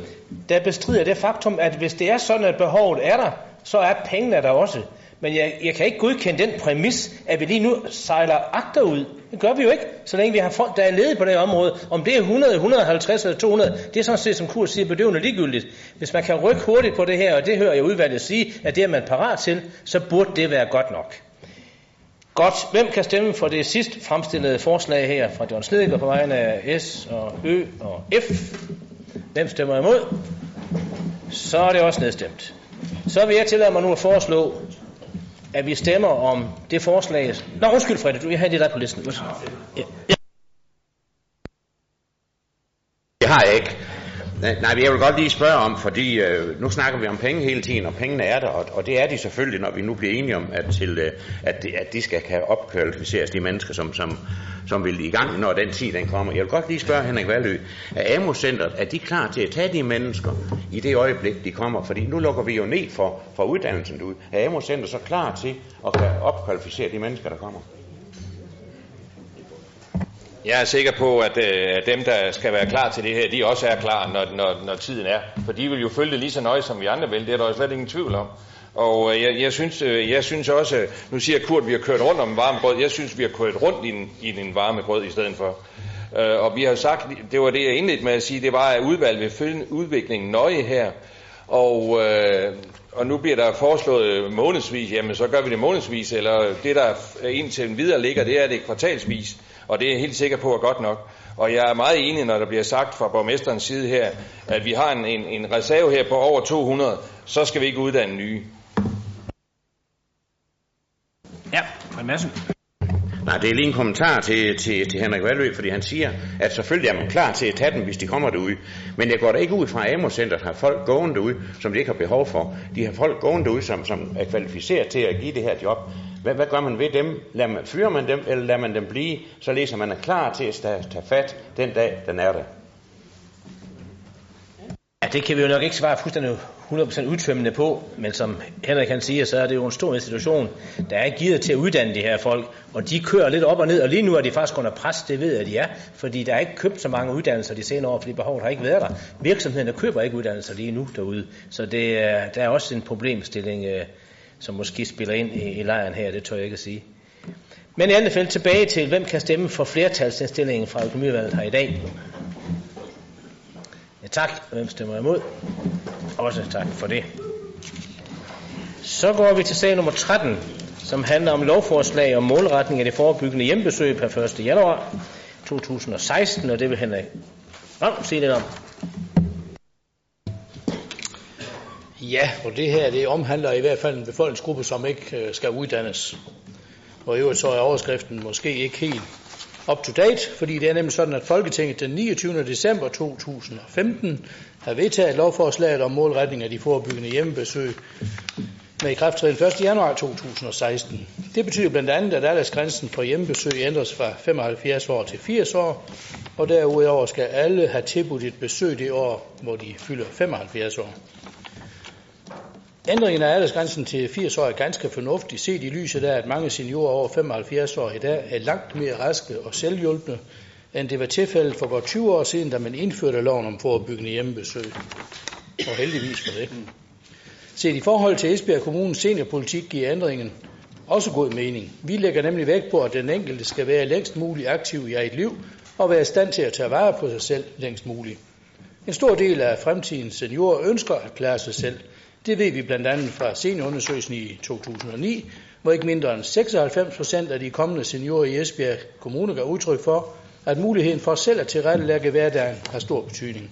S1: der bestrider det faktum, at hvis det er sådan, at behovet er der, så er pengene der også. Men jeg, jeg kan ikke godkende den præmis, at vi lige nu sejler agterud. Det gør vi jo ikke, så længe vi har folk, der er ledige på det område. Om det er 100, 150 eller 200, det er sådan set, som Kurs siger, bedøvende ligegyldigt. Hvis man kan rykke hurtigt på det her, og det hører jeg udvalget sige, at det er man parat til, så burde det være godt nok. Godt. Hvem kan stemme for det sidst fremstillede forslag her fra John Snedgaard på vegne af S og Ø og F? Hvem stemmer imod? Så er det også nedstemt. Så Så vil jeg tillade mig nu at foreslå, at vi stemmer om det forslag. Nå, undskyld Frederik, du jeg har det der på listen. Ja.
S12: Det har jeg ikke. Nej, men jeg vil godt lige spørge om, fordi øh, nu snakker vi om penge hele tiden, og pengene er der, og, og det er de selvfølgelig, når vi nu bliver enige om, at, til, øh, at, de, at de skal kan opkvalificeres, de mennesker, som, som, som vil i gang, når den tid den kommer. Jeg vil godt lige spørge Henrik Valø, er AMO-centret, er de klar til at tage de mennesker i det øjeblik, de kommer? Fordi nu lukker vi jo ned for, for uddannelsen ud. Er AMO-centret så klar til at kan opkvalificere de mennesker, der kommer?
S9: Jeg er sikker på, at, øh, at dem, der skal være klar til det her, de også er klar, når, når, når tiden er. For de vil jo følge det lige så nøje, som vi andre vil. Det er der jo slet ingen tvivl om. Og øh, jeg, jeg, synes, øh, jeg synes også, nu siger Kurt, at vi har kørt rundt om en varme brød. Jeg synes, vi har kørt rundt i en, i en varme brød i stedet for. Øh, og vi har sagt, det var det, jeg indledte med at sige, det var, at udvalget vil følge udviklingen nøje her. Og, øh, og nu bliver der foreslået månedsvis, jamen så gør vi det månedsvis, eller det der indtil videre ligger, det er det kvartalsvis og det er jeg helt sikker på er godt nok. Og jeg er meget enig, når der bliver sagt fra borgmesterens side her, at vi har en, en, en reserve her på over 200, så skal vi ikke uddanne nye.
S1: Ja, en masse.
S12: Nej, det er lige en kommentar til, til, til Henrik Valø, fordi han siger, at selvfølgelig er man klar til at tage dem, hvis de kommer derude. Men jeg går da ikke ud fra, at AMO-centret har folk gående ud, som de ikke har behov for. De har folk gående ud, som, som er kvalificeret til at give det her job. Hvad, hvad gør man ved dem? Lader man, fyrer man dem, eller lader man dem blive, så læser man er klar til at tage fat den dag, den er der?
S1: Ja, det kan vi jo nok ikke svare fuldstændig 100% udtømmende på, men som Henrik kan sige, så er det jo en stor institution, der er givet til at uddanne de her folk, og de kører lidt op og ned, og lige nu er de faktisk under pres, det ved jeg, at de er, fordi der er ikke købt så mange uddannelser de senere år, fordi behovet har ikke været der. Virksomhederne køber ikke uddannelser lige nu derude, så det, er, der er også en problemstilling, øh, som måske spiller ind i, i lejren her, det tør jeg ikke at sige. Men i andet fald tilbage til, hvem kan stemme for flertalsindstillingen fra økonomivalget her i dag. Ja, tak. Hvem stemmer imod? Også tak for det. Så går vi til sag nummer 13, som handler om lovforslag om målretning af det forebyggende hjembesøg per 1. januar 2016, og det vil Henrik Ram sige lidt om.
S14: Ja, og det her det omhandler i hvert fald en befolkningsgruppe, som ikke øh, skal uddannes. Og i øvrigt så er overskriften måske ikke helt up to date, fordi det er nemlig sådan, at Folketinget den 29. december 2015 har vedtaget lovforslaget om målretning af de forebyggende hjemmebesøg med ikrafttræden 1. januar 2016. Det betyder blandt andet, at aldersgrænsen for hjemmebesøg ændres fra 75 år til 80 år, og derudover skal alle have tilbudt et besøg det år, hvor de fylder 75 år. Ændringen af aldersgrænsen til 80 år er ganske fornuftig, set i lyset af, at mange seniorer over 75 år i dag er langt mere raske og selvhjulpne, end det var tilfældet for godt 20 år siden, da man indførte loven om forebyggende hjemmebesøg. Og heldigvis for det. Set i forhold til Esbjerg Kommunes seniorpolitik giver ændringen også god mening. Vi lægger nemlig vægt på, at den enkelte skal være længst muligt aktiv i eget liv og være i stand til at tage vare på sig selv længst muligt. En stor del af fremtidens seniorer ønsker at klare sig selv – det ved vi blandt andet fra seniorundersøgelsen i 2009, hvor ikke mindre end 96 procent af de kommende seniorer i Esbjerg Kommune gav udtryk for, at muligheden for selv at tilrettelægge hverdagen har stor betydning.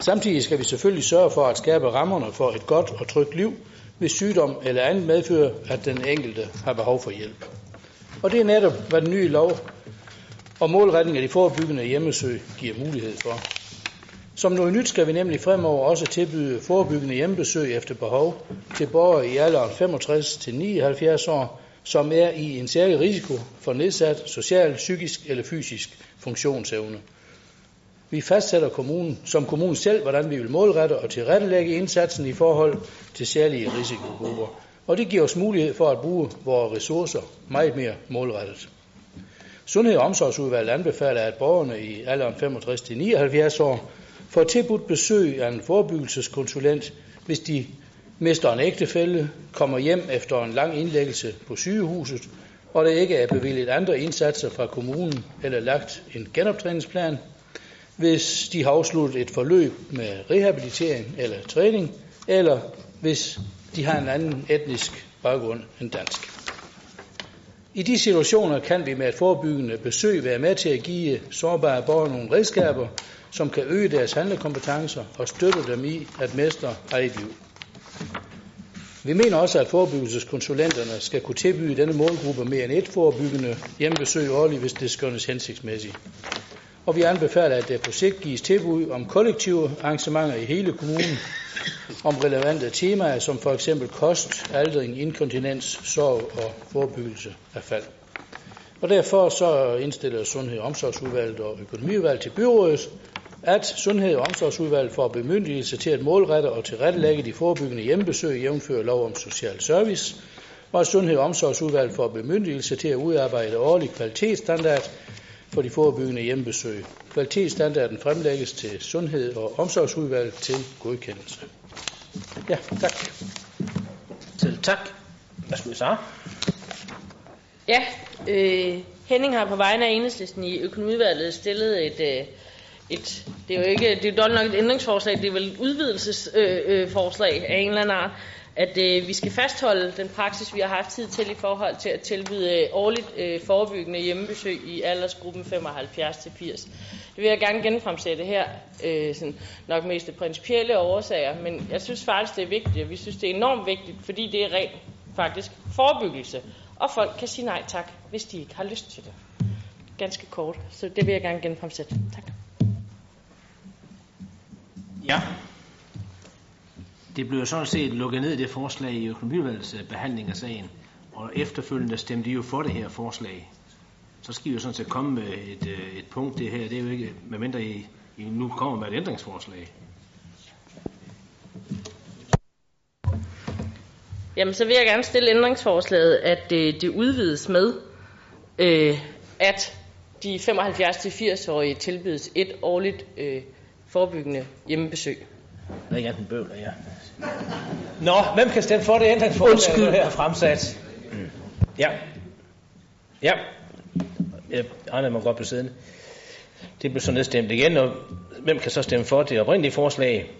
S14: Samtidig skal vi selvfølgelig sørge for at skabe rammerne for et godt og trygt liv, hvis sygdom eller andet medfører, at den enkelte har behov for hjælp. Og det er netop, hvad den nye lov og målretning af de forebyggende hjemmesøg giver mulighed for. Som noget nyt skal vi nemlig fremover også tilbyde forebyggende hjemmebesøg efter behov til borgere i alderen 65-79 år, som er i en særlig risiko for nedsat social, psykisk eller fysisk funktionsevne. Vi fastsætter kommunen, som kommunen selv, hvordan vi vil målrette og tilrettelægge indsatsen i forhold til særlige risikogrupper. Og det giver os mulighed for at bruge vores ressourcer meget mere målrettet. Sundhed- og omsorgsudvalget anbefaler, at borgerne i alderen 65-79 år får tilbudt besøg af en forebyggelseskonsulent, hvis de mister en ægtefælde, kommer hjem efter en lang indlæggelse på sygehuset, og der ikke er bevilget andre indsatser fra kommunen eller lagt en genoptræningsplan, hvis de har afsluttet et forløb med rehabilitering eller træning, eller hvis de har en anden etnisk baggrund end dansk. I de situationer kan vi med et forebyggende besøg være med til at give sårbare borgere nogle redskaber som kan øge deres handlekompetencer og støtte dem i at mestre eget liv. Vi mener også, at forebyggelseskonsulenterne skal kunne tilbyde denne målgruppe mere end et forebyggende hjemmebesøg årligt, hvis det skønnes hensigtsmæssigt. Og vi anbefaler, at der på sigt gives tilbud om kollektive arrangementer i hele kommunen, om relevante temaer som for eksempel kost, aldring, inkontinens, sorg og forebyggelse af fald. Og derfor så indstiller Sundhed- og Omsorgsudvalget og Økonomiudvalget til byrådet, at Sundhed- og Omsorgsudvalget får bemyndigelse til at målrette og tilrettelægge de forebyggende hjemmebesøg jævnfører lov om social service, og at Sundhed- og Omsorgsudvalget får bemyndigelse til at udarbejde årlig kvalitetsstandard for de forebyggende hjemmebesøg. Kvalitetsstandarden fremlægges til Sundhed- og Omsorgsudvalget til godkendelse. Ja, tak.
S1: Selv tak. Værsgo, Sara.
S7: Ja, øh, Henning har på vegne af enhedslisten i økonomiudvalget stillet et, øh, et det er jo ikke, det er dog nok et ændringsforslag, det er vel et udvidelsesforslag øh, øh, forslag af en eller anden art, at øh, vi skal fastholde den praksis, vi har haft tid til i forhold til at tilbyde øh, årligt øh, forebyggende hjemmebesøg i aldersgruppen 75-80. Det vil jeg gerne genfremsætte her, øh, sådan nok mest af principielle årsager, men jeg synes faktisk, det er vigtigt, og vi synes, det er enormt vigtigt, fordi det er rent faktisk forebyggelse, og folk kan sige nej tak, hvis de ikke har lyst til det. Ganske kort, så det vil jeg gerne genfremsætte. Tak.
S1: Ja. Det blev sådan set lukket ned det forslag i økonomivalgets behandling af sagen, og efterfølgende stemte de jo for det her forslag. Så skal I jo sådan set komme med et, øh, et punkt, det her, det er jo ikke, medmindre I, I nu kommer med et ændringsforslag.
S7: Jamen, så vil jeg gerne stille ændringsforslaget, at øh, det udvides med, øh, at de 75-80-årige tilbydes et årligt øh, forebyggende hjemmebesøg.
S1: Det er ikke andet bøvler, ja. Nå, hvem kan stemme for det ændringsforslag,
S7: Undskyld.
S1: der her er fremsat? Ja. Ja. Jeg regner, man godt blive siddende. Det blev så nedstemt igen, og hvem kan så stemme for det oprindelige forslag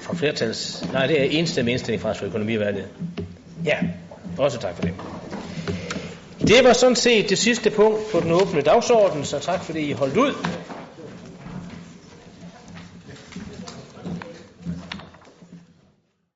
S1: fra flertals... Nej, det er enstemmig indstilling fra fra økonomivalget. Ja, også tak for det. Det var sådan set det sidste punkt på den åbne dagsorden, så tak fordi I holdt ud.